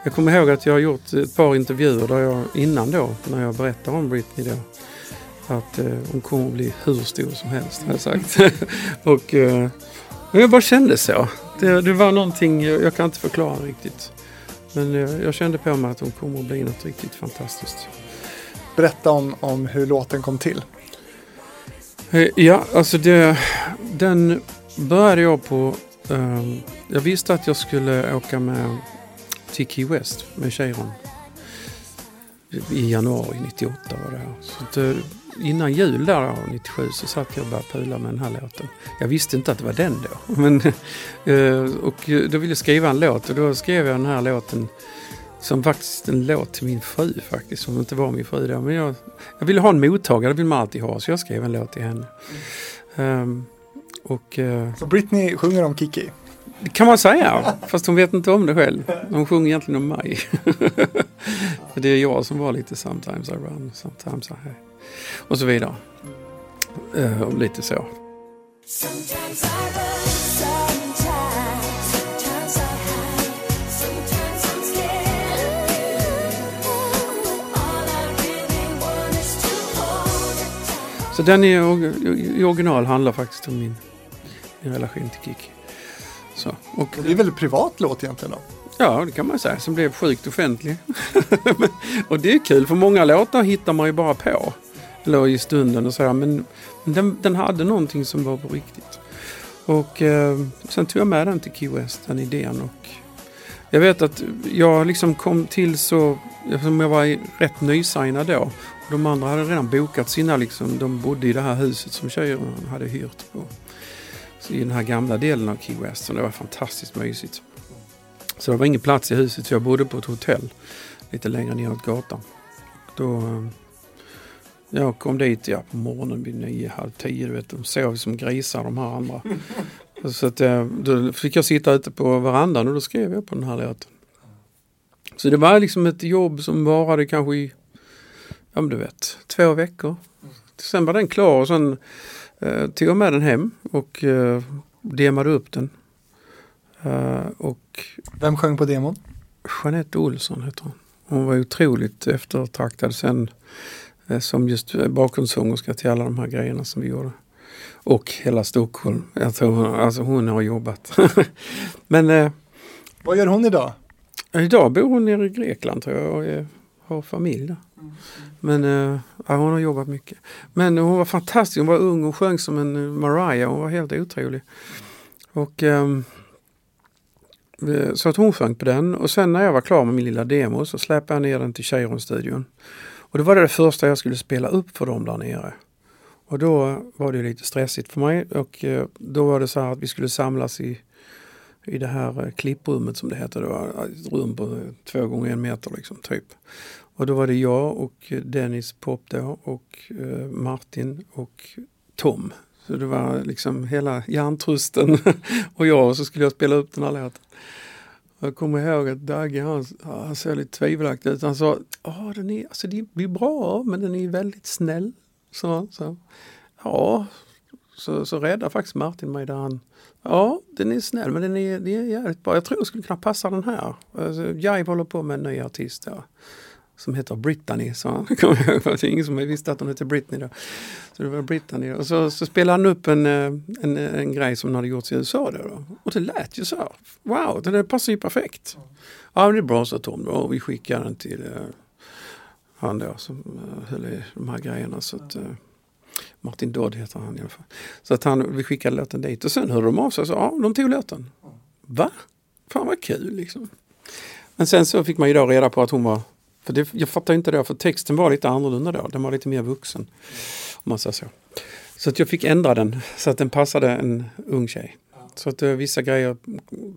Jag kommer ihåg att jag har gjort ett par intervjuer där jag innan då, när jag berättar om Britney då. Att uh, hon kommer att bli hur stor som helst, har jag sagt. <laughs> och uh, jag bara kände så. Det, det, var någonting, jag kan inte förklara riktigt. Men jag kände på mig att hon kommer att bli något riktigt fantastiskt.
Berätta om, om hur låten kom till.
Ja, alltså det, den började jag på... Um, jag visste att jag skulle åka med till Key West med Cheiron. I januari 98 var det här. Så att, uh, innan jul där 97 så satt jag och började pula med den här låten. Jag visste inte att det var den då. <laughs> Men, uh, och då ville jag skriva en låt och då skrev jag den här låten som faktiskt en låt till min fru faktiskt, som inte var min fru då. Men jag, jag ville ha en mottagare, det vill man alltid ha, så jag skrev en låt till henne. Um,
och, uh, så Britney sjunger om Kiki?
Det kan man säga, fast hon vet inte om det själv. Hon sjunger egentligen om mig. <laughs> För det är jag som var lite sometimes I run, sometimes I... Och så vidare. Uh, lite så. Så den är, i original handlar faktiskt om min, min relation till Kiki.
Så, och, det är väl en privat låt egentligen då?
Ja, det kan man säga, som blev sjukt offentlig. <laughs> och det är kul, för många låtar hittar man ju bara på. Eller i stunden och sådär, men den, den hade någonting som var på riktigt. Och eh, sen tog jag med den till Key West, den idén. Och jag vet att jag liksom kom till så, som jag var rätt nysignad då. De andra hade redan bokat sina, liksom, de bodde i det här huset som tjejerna hade hyrt på. I den här gamla delen av Key West. Så det var fantastiskt mysigt. Så det var ingen plats i huset så jag bodde på ett hotell lite längre neråt gatan. Då, eh, jag kom dit ja, på morgonen vid nio, halv tio. Du vet, de sov som grisar de här andra. <laughs> Så att, eh, då fick jag sitta ute på verandan och då skrev jag på den här låten. Så det var liksom ett jobb som varade kanske i, ja men du vet, två veckor. Sen var den klar och sen eh, tog jag med den hem och eh, demade upp den. Uh, och
Vem sjöng på demon?
Jeanette Olsson heter hon. Hon var otroligt eftertraktad sen eh, som just bakgrundssångerska till alla de här grejerna som vi gjorde. Och hela Stockholm. Jag tror hon, alltså hon har jobbat. <laughs> Men eh,
Vad gör hon idag?
Idag bor hon nere i Grekland tror jag och har familj där. Men eh, ja, hon har jobbat mycket. Men hon var fantastisk. Hon var ung och sjöng som en eh, Mariah. Hon var helt otrolig. Och ehm, eh, så att hon sjöng på den och sen när jag var klar med min lilla demo så släpade jag ner den till Cheiron-studion. Och det var det första jag skulle spela upp för dem där nere. Och då var det lite stressigt för mig och eh, då var det så här att vi skulle samlas i, i det här eh, klipprummet som det heter. Det var ett rum på två gånger en meter liksom, typ. Och då var det jag och eh, Dennis Pop då och eh, Martin och Tom. Så det var liksom hela hjärntrusten <laughs> och jag och så skulle jag spela upp den här låten. Jag kommer ihåg att Dagge han, han såg lite tvivelaktig ut. Han sa ja den är, alltså det blir bra men den är väldigt snäll. Så, så. Ja, så, så räddade faktiskt Martin mig där han Ja, den är snäll men den är, den är jävligt bra. Jag tror jag skulle kunna passa den här. Alltså, Jive håller på med en ny artist. Ja som heter Brittany, sa han. <laughs> Det var ingen som visste att hon hette Britney då. Så det var Brittany. Och så, så spelade han upp en, eh, en, eh, en grej som hade gjorts i USA då, då. Och det lät ju så. Wow, det passar ju perfekt. Ja, det är bra, sa Tom. Och vi skickade den till uh, han då som uh, höll i de här grejerna. Så att, uh, Martin Dodd heter han i alla fall. Så att han, vi skickade låten dit och sen hörde de av sig och sa ja, de tog låten. Va? Fan vad kul liksom. Men sen så fick man ju då reda på att hon var för det, jag fattar inte det, för texten var lite annorlunda då. Den var lite mer vuxen. Om man säger så. Så att jag fick ändra den så att den passade en ung tjej. Så att uh, vissa grejer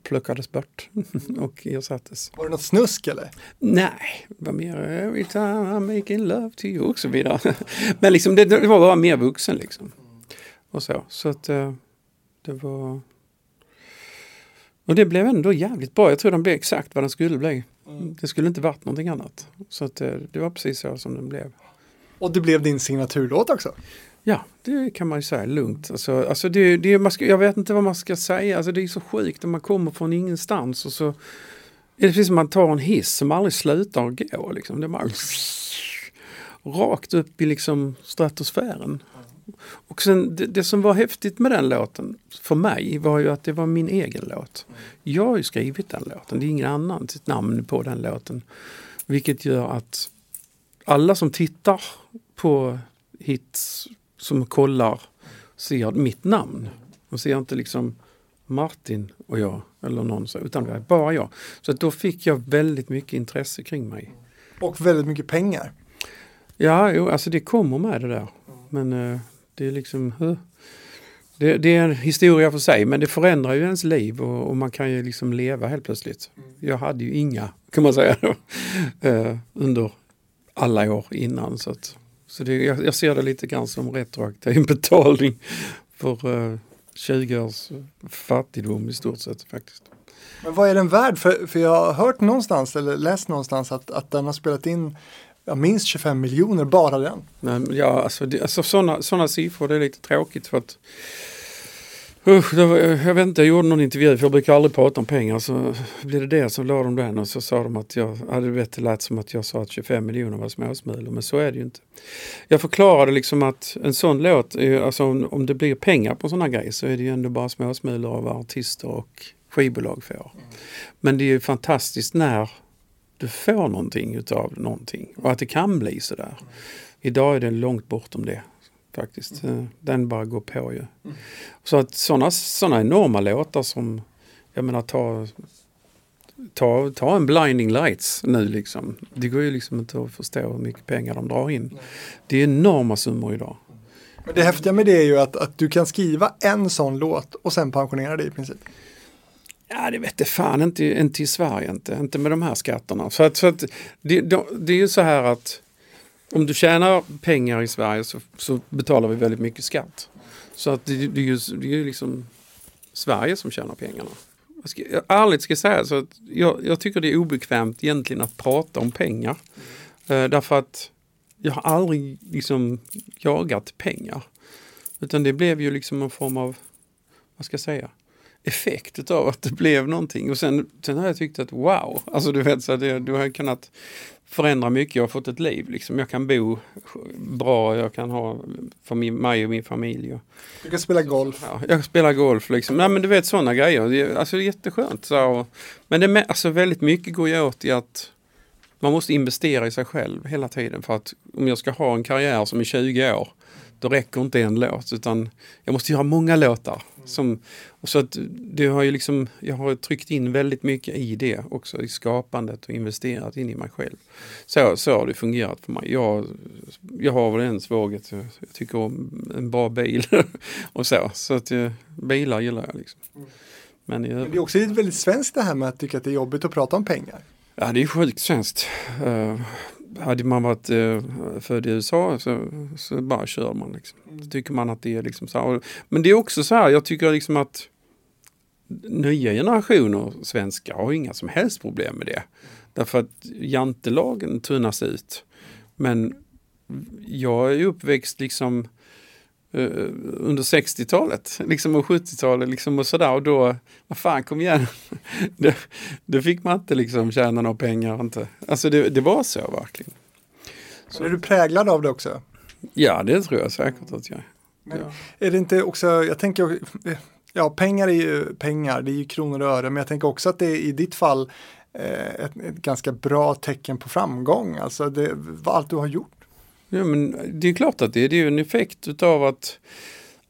plockades bort <laughs> och ersattes.
Var det något snusk eller?
Nej, det var mer every time I'm making love to you och så vidare. <laughs> Men liksom det, det var bara mer vuxen liksom. Och så. Så att uh, det var... Och det blev ändå jävligt bra. Jag tror den blev exakt vad den skulle bli. Mm. Det skulle inte varit någonting annat. Så att uh, det var precis så som den blev.
Och det blev din signaturlåt också?
Ja, det kan man ju säga lugnt. Alltså, alltså det, det, man ska, jag vet inte vad man ska säga. Alltså det är så sjukt när man kommer från ingenstans och så är det precis som man tar en hiss som aldrig slutar gå. Liksom. Det är bara rakt upp i liksom stratosfären. Och sen det, det, som var häftigt med den låten för mig var ju att det var min egen låt. Jag har ju skrivit den låten, det är ingen annan sitt namn på den låten. Vilket gör att alla som tittar på hits som kollar ser mitt namn. De ser inte liksom Martin och jag eller någon så, utan det är bara jag. Så då fick jag väldigt mycket intresse kring mig.
Och väldigt mycket pengar.
Ja, jo, alltså det kommer med det där. Men uh, det är liksom... Uh, det, det, är en historia för sig men det förändrar ju ens liv och, och, man kan ju liksom leva helt plötsligt. Jag hade ju inga, kan man säga, uh, <laughs> under alla år innan. Så att, så det, jag, jag, ser det lite grann som retroaktiv <laughs> betalning för uh, 20 års fattigdom i stort sett faktiskt.
Men vad är den värd? För, för jag har hört någonstans eller läst någonstans att, att den har spelat in ja, minst 25 miljoner bara den.
Men, ja, alltså, det, alltså sådana såna siffror det är lite tråkigt för att Usch, var, jag vet inte, jag gjorde någon intervju för jag brukar aldrig prata om pengar. Så blev det det så la de den och så sa de att jag hade vet det lät som att jag sa att 25 miljoner var småsmulor men så är det ju inte. Jag förklarade liksom att en sån låt, alltså om, om det blir pengar på sådana grejer så är det ju ändå bara småsmulor av artister och skivbolag får. Men det är ju fantastiskt när du får någonting utav någonting och att det kan bli sådär. Idag är det långt bortom det faktiskt. Mm. Den bara går på ju. Mm. Så att sådana såna enorma låtar som, jag menar ta, ta, ta en Blinding Lights nu liksom. Det går ju liksom inte att förstå hur mycket pengar de drar in. Det är enorma summor idag.
Men det häftiga med det är ju att, att du kan skriva en sån låt och sen pensionera dig i princip.
Ja, det vet jag fan inte, inte i Sverige inte, inte med de här skatterna. Så att, så att det, det är ju så här att om du tjänar pengar i Sverige så, så betalar vi väldigt mycket skatt. Så att det, det, är ju, det är ju liksom Sverige som tjänar pengarna. Jag ska, jag, ärligt ska jag säga så att jag, jag, tycker det är obekvämt egentligen att prata om pengar. Eh, därför att jag har aldrig liksom jagat pengar. Utan det blev ju liksom en form av, vad ska jag säga, effekt utav att det blev någonting. Och sen, sen har jag tyckt att wow, alltså du vet så det, du har kunnat förändra mycket. Jag har fått ett liv liksom. Jag kan bo bra, jag kan ha för min, mig och min familj. Och,
du kan spela golf.
Ja, jag kan spela golf liksom. Nej men du vet sådana grejer. Det, alltså det är jätteskönt. Så, men det, alltså väldigt mycket går ju åt i att man måste investera i sig själv hela tiden för att om jag ska ha en karriär som är 20 år då räcker inte en låt utan jag måste göra många låtar. Som, och så att det har ju liksom, jag har tryckt in väldigt mycket i det också, i skapandet och investerat in i mig själv. Så, så har det fungerat för mig. Jag, jag har väl en svaghet, jag, tycker om en bra bil <laughs> och så. Så att bilar gillar jag. Liksom.
Men, jag, Men det är också väldigt svenskt det här med att tycka att det är jobbigt att prata om pengar.
Ja, det är sjukt svenskt. Hade man varit uh, född i USA så, så bara kör man. Liksom. Då tycker man att det är liksom så här. Men det är också så här, jag tycker liksom att nya generationer svenskar har inga som helst problem med det. Därför att jantelagen tunnas ut. Men jag är uppväxt liksom under 60-talet liksom och 70-talet liksom och sådär och då, vad fan kom igen. <laughs> det, det fick man inte liksom tjäna några pengar inte. Alltså det, det var så verkligen.
Så. Är du präglad av det också?
Ja det tror jag säkert att jag
är. Ja. Är det inte också, jag tänker, ja pengar är ju pengar, det är ju kronor och öre, men jag tänker också att det är i ditt fall eh, ett, ett, ganska bra tecken på framgång, alltså det, allt du har gjort.
Ja, men det är klart att det är, det är en effekt utav att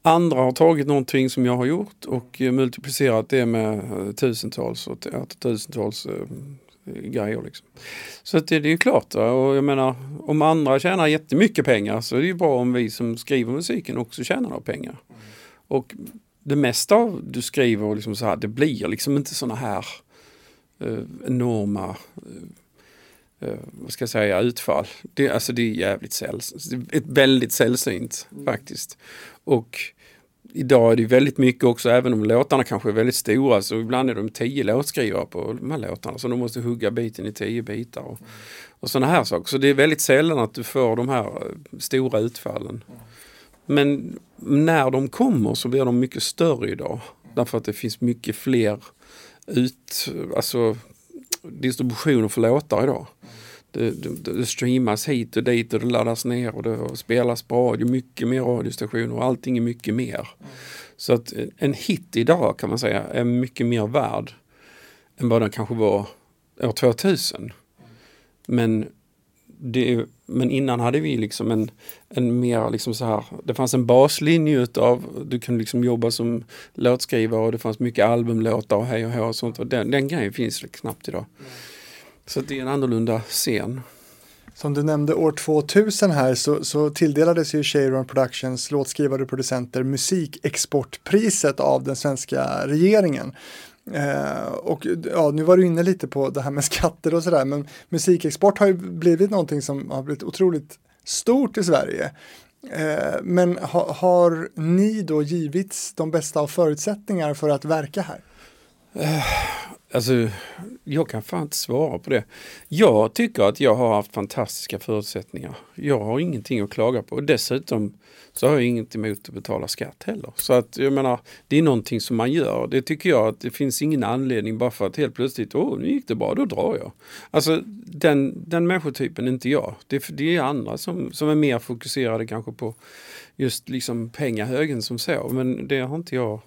andra har tagit någonting som jag har gjort och multiplicerat det med eh, tusentals och tusentals eh, grejer. Liksom. Så att det, det är klart. Och jag menar, om andra tjänar jättemycket pengar så är det ju bra om vi som skriver musiken också tjänar några pengar. Och det mesta av du skriver liksom så här, det blir liksom inte sådana här eh, enorma eh, vad ska jag säga, utfall. Det, alltså det är jävligt sällsynt, väldigt sällsynt mm. faktiskt. Och idag är det väldigt mycket också, även om låtarna kanske är väldigt stora, så ibland är de tio låtskrivare på de här låtarna. Så de måste hugga biten i tio bitar. Och, mm. och sådana här saker. Så det är väldigt sällan att du får de här eh, stora utfallen. Mm. Men när de kommer så blir de mycket större idag. Därför att det finns mycket fler ut, alltså distribution för låtar idag. Det, det, det, streamas hit och dit och det laddas ner och det spelas på radio, mycket mer radiostationer och allting är mycket mer. Så att eh, en hit idag kan man säga är mycket mer värd än vad den kanske var år 2000. Men det, men innan hade vi liksom en, en mer liksom så här, det fanns en baslinje utav, du kunde liksom jobba som låtskrivare och det fanns mycket albumlåtar och hej och hå och sånt och den, den grejen finns knappt idag. Så det är en annorlunda scen.
Som du nämnde år 2000 här så, så tilldelades ju Cheiron Productions låtskrivare och producenter musikexportpriset av den svenska regeringen. Eh, och ja, nu var du inne lite på det här med skatter och sådär, men musikexport har ju blivit någonting som har blivit otroligt stort i Sverige. Eh, men ha, har ni då givits de bästa av förutsättningar för att verka här?
Eh, Alltså, jag kan fan inte svara på det. Jag tycker att jag har haft fantastiska förutsättningar. Jag har ingenting att klaga på. Dessutom så har jag inget emot att betala skatt heller. Så att jag menar, det är någonting som man gör. Det tycker jag att det finns ingen anledning bara för att helt plötsligt, åh nu gick det bra, då drar jag. Alltså den, den människotypen är inte jag. Det, det är andra som, som är mer fokuserade kanske på just liksom pengahögen som så. Men det har inte jag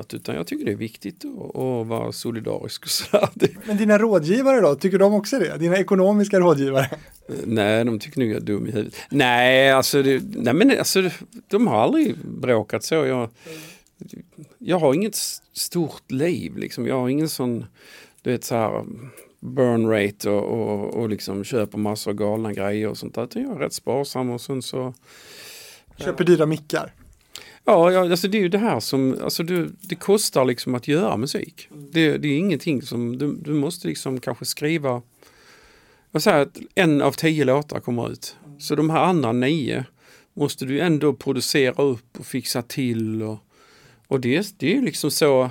att, utan jag tycker det är viktigt att, att vara solidarisk. Och sådär.
Men dina rådgivare då, tycker de också det? Dina ekonomiska rådgivare?
Nej, de tycker nog jag är dum i huvudet. Nej, alltså, det, nej men alltså, de har aldrig bråkat så. Jag, jag har inget stort liv liksom. Jag har ingen sån, du vet så här burn rate och, och, och liksom köper massor av galna grejer och sånt där. Jag är rätt sparsam och sen så
Köper dyra mickar?
Ja, ja alltså det är ju det här som, alltså det, det kostar liksom att göra musik. Det, det är ingenting som, du, du måste liksom kanske skriva, jag säger att en av tio låtar kommer ut. Så de här andra nio måste du ändå producera upp och fixa till och, och det, det är liksom så,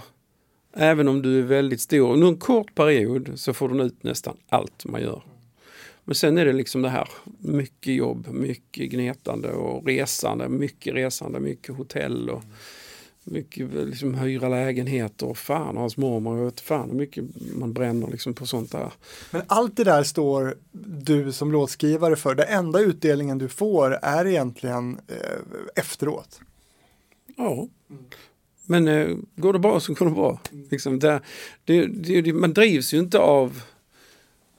även om du är väldigt stor, under en kort period så får du ut nästan allt man gör. Men sen är det liksom det här, mycket jobb, mycket gnetande och resande, mycket resande, mycket hotell och mycket liksom hyra lägenheter och fan och hans mormor, jag vet fan hur mycket man bränner liksom på sånt där.
Men allt det där står du som låtskrivare för, den enda utdelningen du får är egentligen eh, efteråt.
Ja. Men eh, går det bra så går det bra. Liksom, det, det, det, man drivs ju inte av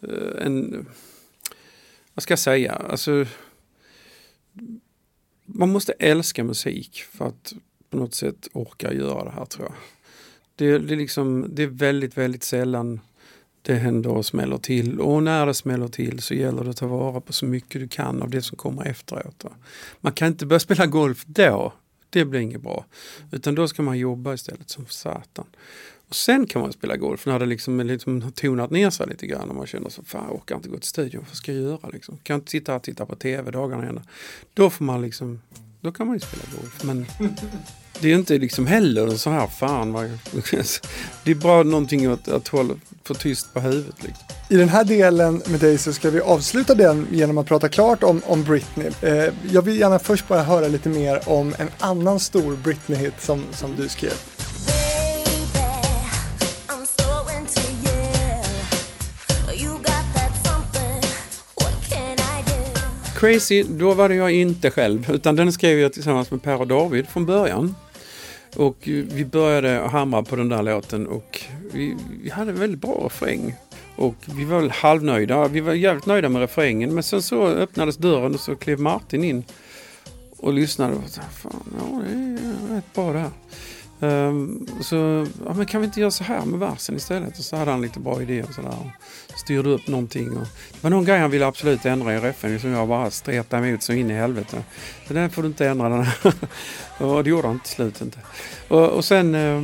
eh, en vad ska jag säga, alltså man måste älska musik för att på något sätt orka göra det här tror jag. Det, det, är, liksom, det är väldigt, väldigt sällan det händer och smäller till. Och när det smäller till så gäller det att ta vara på så mycket du kan av det som kommer efteråt. Man kan inte börja spela golf då. Det blir inget bra. Utan då ska man jobba istället som satan. Och sen kan man spela golf när det liksom, liksom tonat ner sig lite grann och man känner så fan jag orkar inte gå till studion, vad ska jag göra liksom? Kan jag inte sitta här och titta på tv dagarna ända? Då får man liksom, då kan man ju spela golf. Men det är inte liksom heller så här, fan vad... <laughs> Det är bara någonting att, att hålla för tyst på huvudet. Liksom.
I den här delen med dig så ska vi avsluta den genom att prata klart om, om Britney. Eh, jag vill gärna först bara höra lite mer om en annan stor Britney-hit som, som du skrev.
Crazy, då var det jag inte själv, utan den skrev jag tillsammans med Per och David från början. Och vi började hamra på den där låten och vi, vi hade en väldigt bra refräng. Och vi var väl halvnöjda. Vi var jävligt nöjda med refrängen. Men sen så öppnades dörren och så klev Martin in och lyssnade. Och sa, Fan, ja, det är rätt bra det här. Um, så, ja, men kan vi inte göra så här med versen istället? Och så hade han lite bra idéer och sådär. Styrde upp någonting. Och, det var någon grej han ville absolut ändra i RFN som jag bara stretade emot så in i helvete. Så den får du inte ändra den här. <laughs> och det gjorde han till slut inte. Och, och sen... Eh,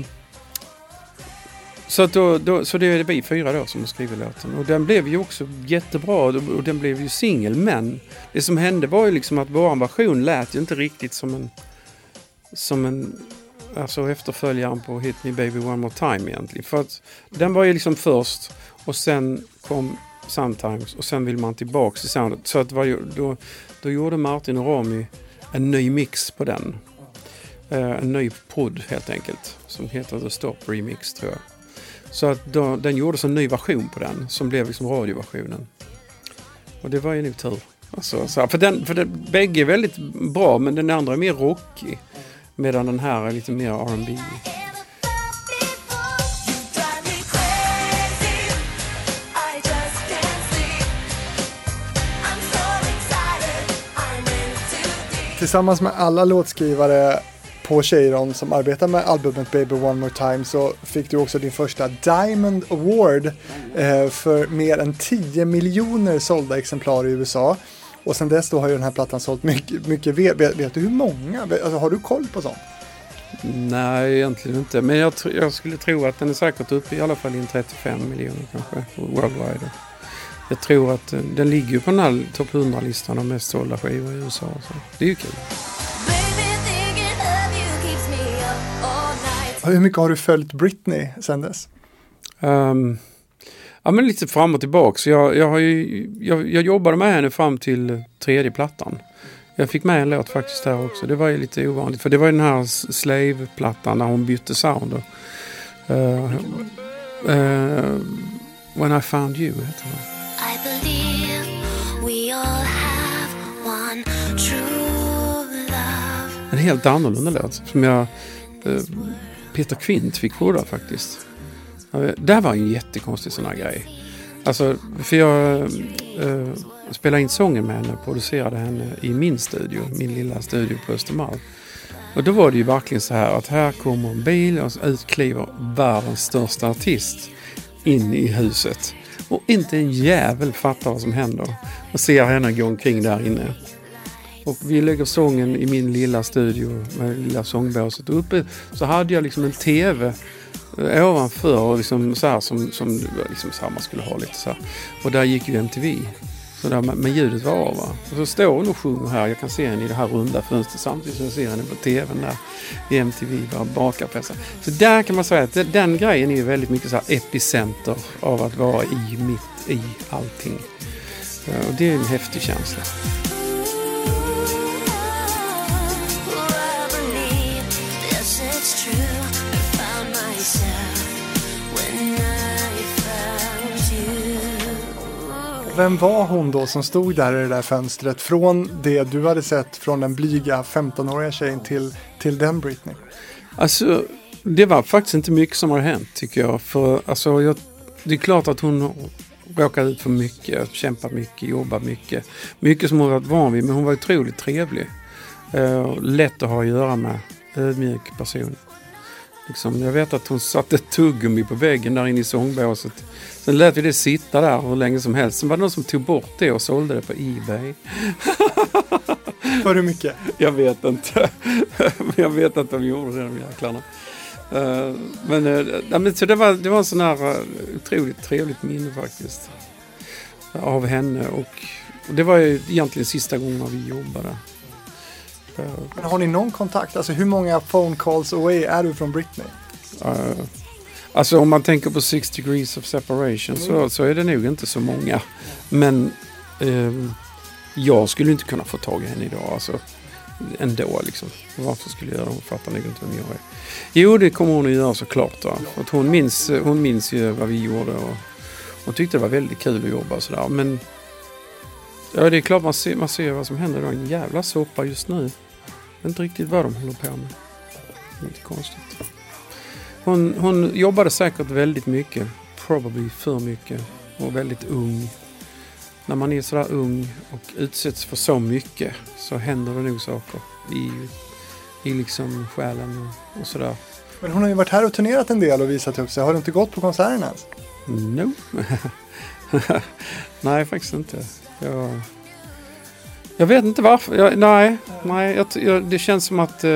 så, så, då, då, så det är vi fyra då som har skrivit låten. Och den blev ju också jättebra och den blev ju singel. Men det som hände var ju liksom att vår version lät ju inte riktigt som en, som en alltså efterföljaren på Hit Me Baby One More Time egentligen. För att den var ju liksom först och sen kom Sometimes och sen vill man tillbaks till soundet. Så att var då, då gjorde Martin och Rami en ny mix på den. Uh, en ny podd helt enkelt som heter The Stop Remix tror jag. Så att då, den gjordes en ny version på den som blev liksom radioversionen. Och det var ju nog tur. Alltså, så här, för den, för den, bägge är väldigt bra men den andra är mer rockig. Medan den här är lite mer R&B.
Tillsammans med alla låtskrivare på Cheiron som arbetar med albumet Baby One More Time så fick du också din första Diamond Award eh, för mer än 10 miljoner sålda exemplar i USA. Och sen dess då har ju den här plattan sålt mycket. mycket vet, vet du hur många? Alltså, har du koll på sånt?
Nej, egentligen inte. Men jag, jag, skulle tro att den är säkert uppe i alla fall i 35 miljoner kanske, worldwide. Jag tror att eh, den ligger på den här topp 100-listan av mest sålda skivor i USA. Så det är ju kul.
Hur mycket har du följt Britney sen dess?
Um, ja, men lite fram och tillbaka. Jag, jag, har ju, jag, jag jobbade med henne fram till tredje plattan. Jag fick med en låt faktiskt där också. Det var ju lite ovanligt. För det var ju den här Slave-plattan där hon bytte sound. Och, uh, uh, When I found you heter den. I believe we all have one true love En helt annorlunda låt som jag eh, Peter Kvint fick koda faktiskt. Det här var en jättekonstig sån här grej. Alltså, för jag eh, äh, spelade in sången med henne och producerade henne i min studio, min lilla studio på Östermalm. Och då var det ju verkligen så här att här kommer en bil och ut utkliver världens största artist in i huset. Och inte en jävel fattar vad som händer och ser henne gå omkring där inne. Och vi lägger sången i min lilla studio med det lilla sångbåset. Och uppe så hade jag liksom en TV eh, ovanför liksom så här som, som liksom så här man skulle ha lite så här. Och där gick ju MTV. Så där, men ljudet var av. Va? Och så står hon och sjunger här. Jag kan se henne i det här runda fönstret samtidigt som jag ser henne på TVn där i MTV. bara Bakar på sig. Så där kan man säga att den grejen är ju väldigt mycket så här epicenter av att vara i mitt i allting. Eh, och det är en häftig känsla.
Vem var hon då som stod där i det där fönstret från det du hade sett från den blyga 15-åriga tjejen till, till den Britney?
Alltså, det var faktiskt inte mycket som har hänt tycker jag. För alltså, jag, det är klart att hon råkade ut för mycket, kämpat mycket, jobbat mycket. Mycket som hon varit van vid, men hon var otroligt trevlig. Uh, lätt att ha att göra med, ödmjuk person. Liksom, jag vet att hon satte tuggummi på väggen där inne i sångbåset. Sen lät vi det sitta där hur länge som helst. Sen var det någon som tog bort det och sålde det på Ebay.
För hur mycket?
Jag vet inte. jag vet att de gjorde det de jäklarna. Men, uh, men så det, var, det var en sån här uh, otroligt trevligt minne faktiskt. Av henne och, och det var ju egentligen sista gången vi jobbade.
Men har ni någon kontakt? Alltså hur många phone calls away är du från Britney?
Uh, alltså om man tänker på six degrees of separation så, mm. så är det nog inte så många. Men uh, jag skulle inte kunna få tag i henne idag. Alltså, ändå liksom. Varför skulle jag göra det? Hon fattar nog inte vem jag är. Jo, det kommer hon att göra såklart. Va? Att hon, minns, eh, hon minns ju vad vi gjorde och hon tyckte det var väldigt kul att jobba och sådär. Men ja, det är klart man ser, man ser vad som händer. Det är en jävla soppa just nu. Inte riktigt vad de håller på med. Lite konstigt. Hon, hon jobbade säkert väldigt mycket. Probably för mycket. Och väldigt ung när man är sådär ung och utsätts för så mycket så händer det nog saker i, i liksom själen och, och sådär.
Men hon har ju varit här och turnerat en del och visat upp sig. Har du inte gått på konserterna ens?
No. <laughs> nej, faktiskt inte. Jag, jag vet inte varför. Jag, nej, nej jag, jag, det känns som att uh,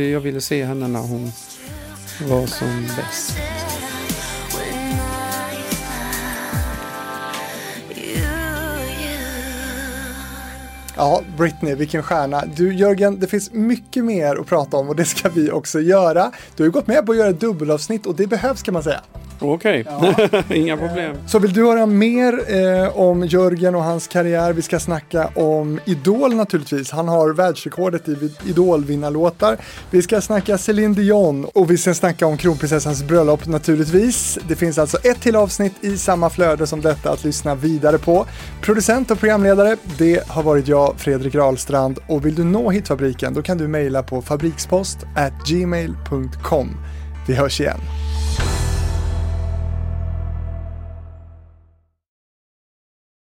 jag ville se henne när hon var som bäst.
Ja, Britney, vilken stjärna. Du Jörgen, det finns mycket mer att prata om och det ska vi också göra. Du har ju gått med på att göra ett dubbelavsnitt och det behövs kan man säga.
Okej, okay. ja. <laughs> inga problem.
Så vill du höra mer eh, om Jörgen och hans karriär, vi ska snacka om Idol naturligtvis. Han har världsrekordet i Idol-vinnarlåtar. Vi ska snacka Céline Dion och vi ska snacka om kronprinsessans bröllop naturligtvis. Det finns alltså ett till avsnitt i samma flöde som detta att lyssna vidare på. Producent och programledare, det har varit jag, Fredrik Rahlstrand. Och vill du nå Hitfabriken, då kan du mejla på fabrikspost gmail.com. Vi hörs igen.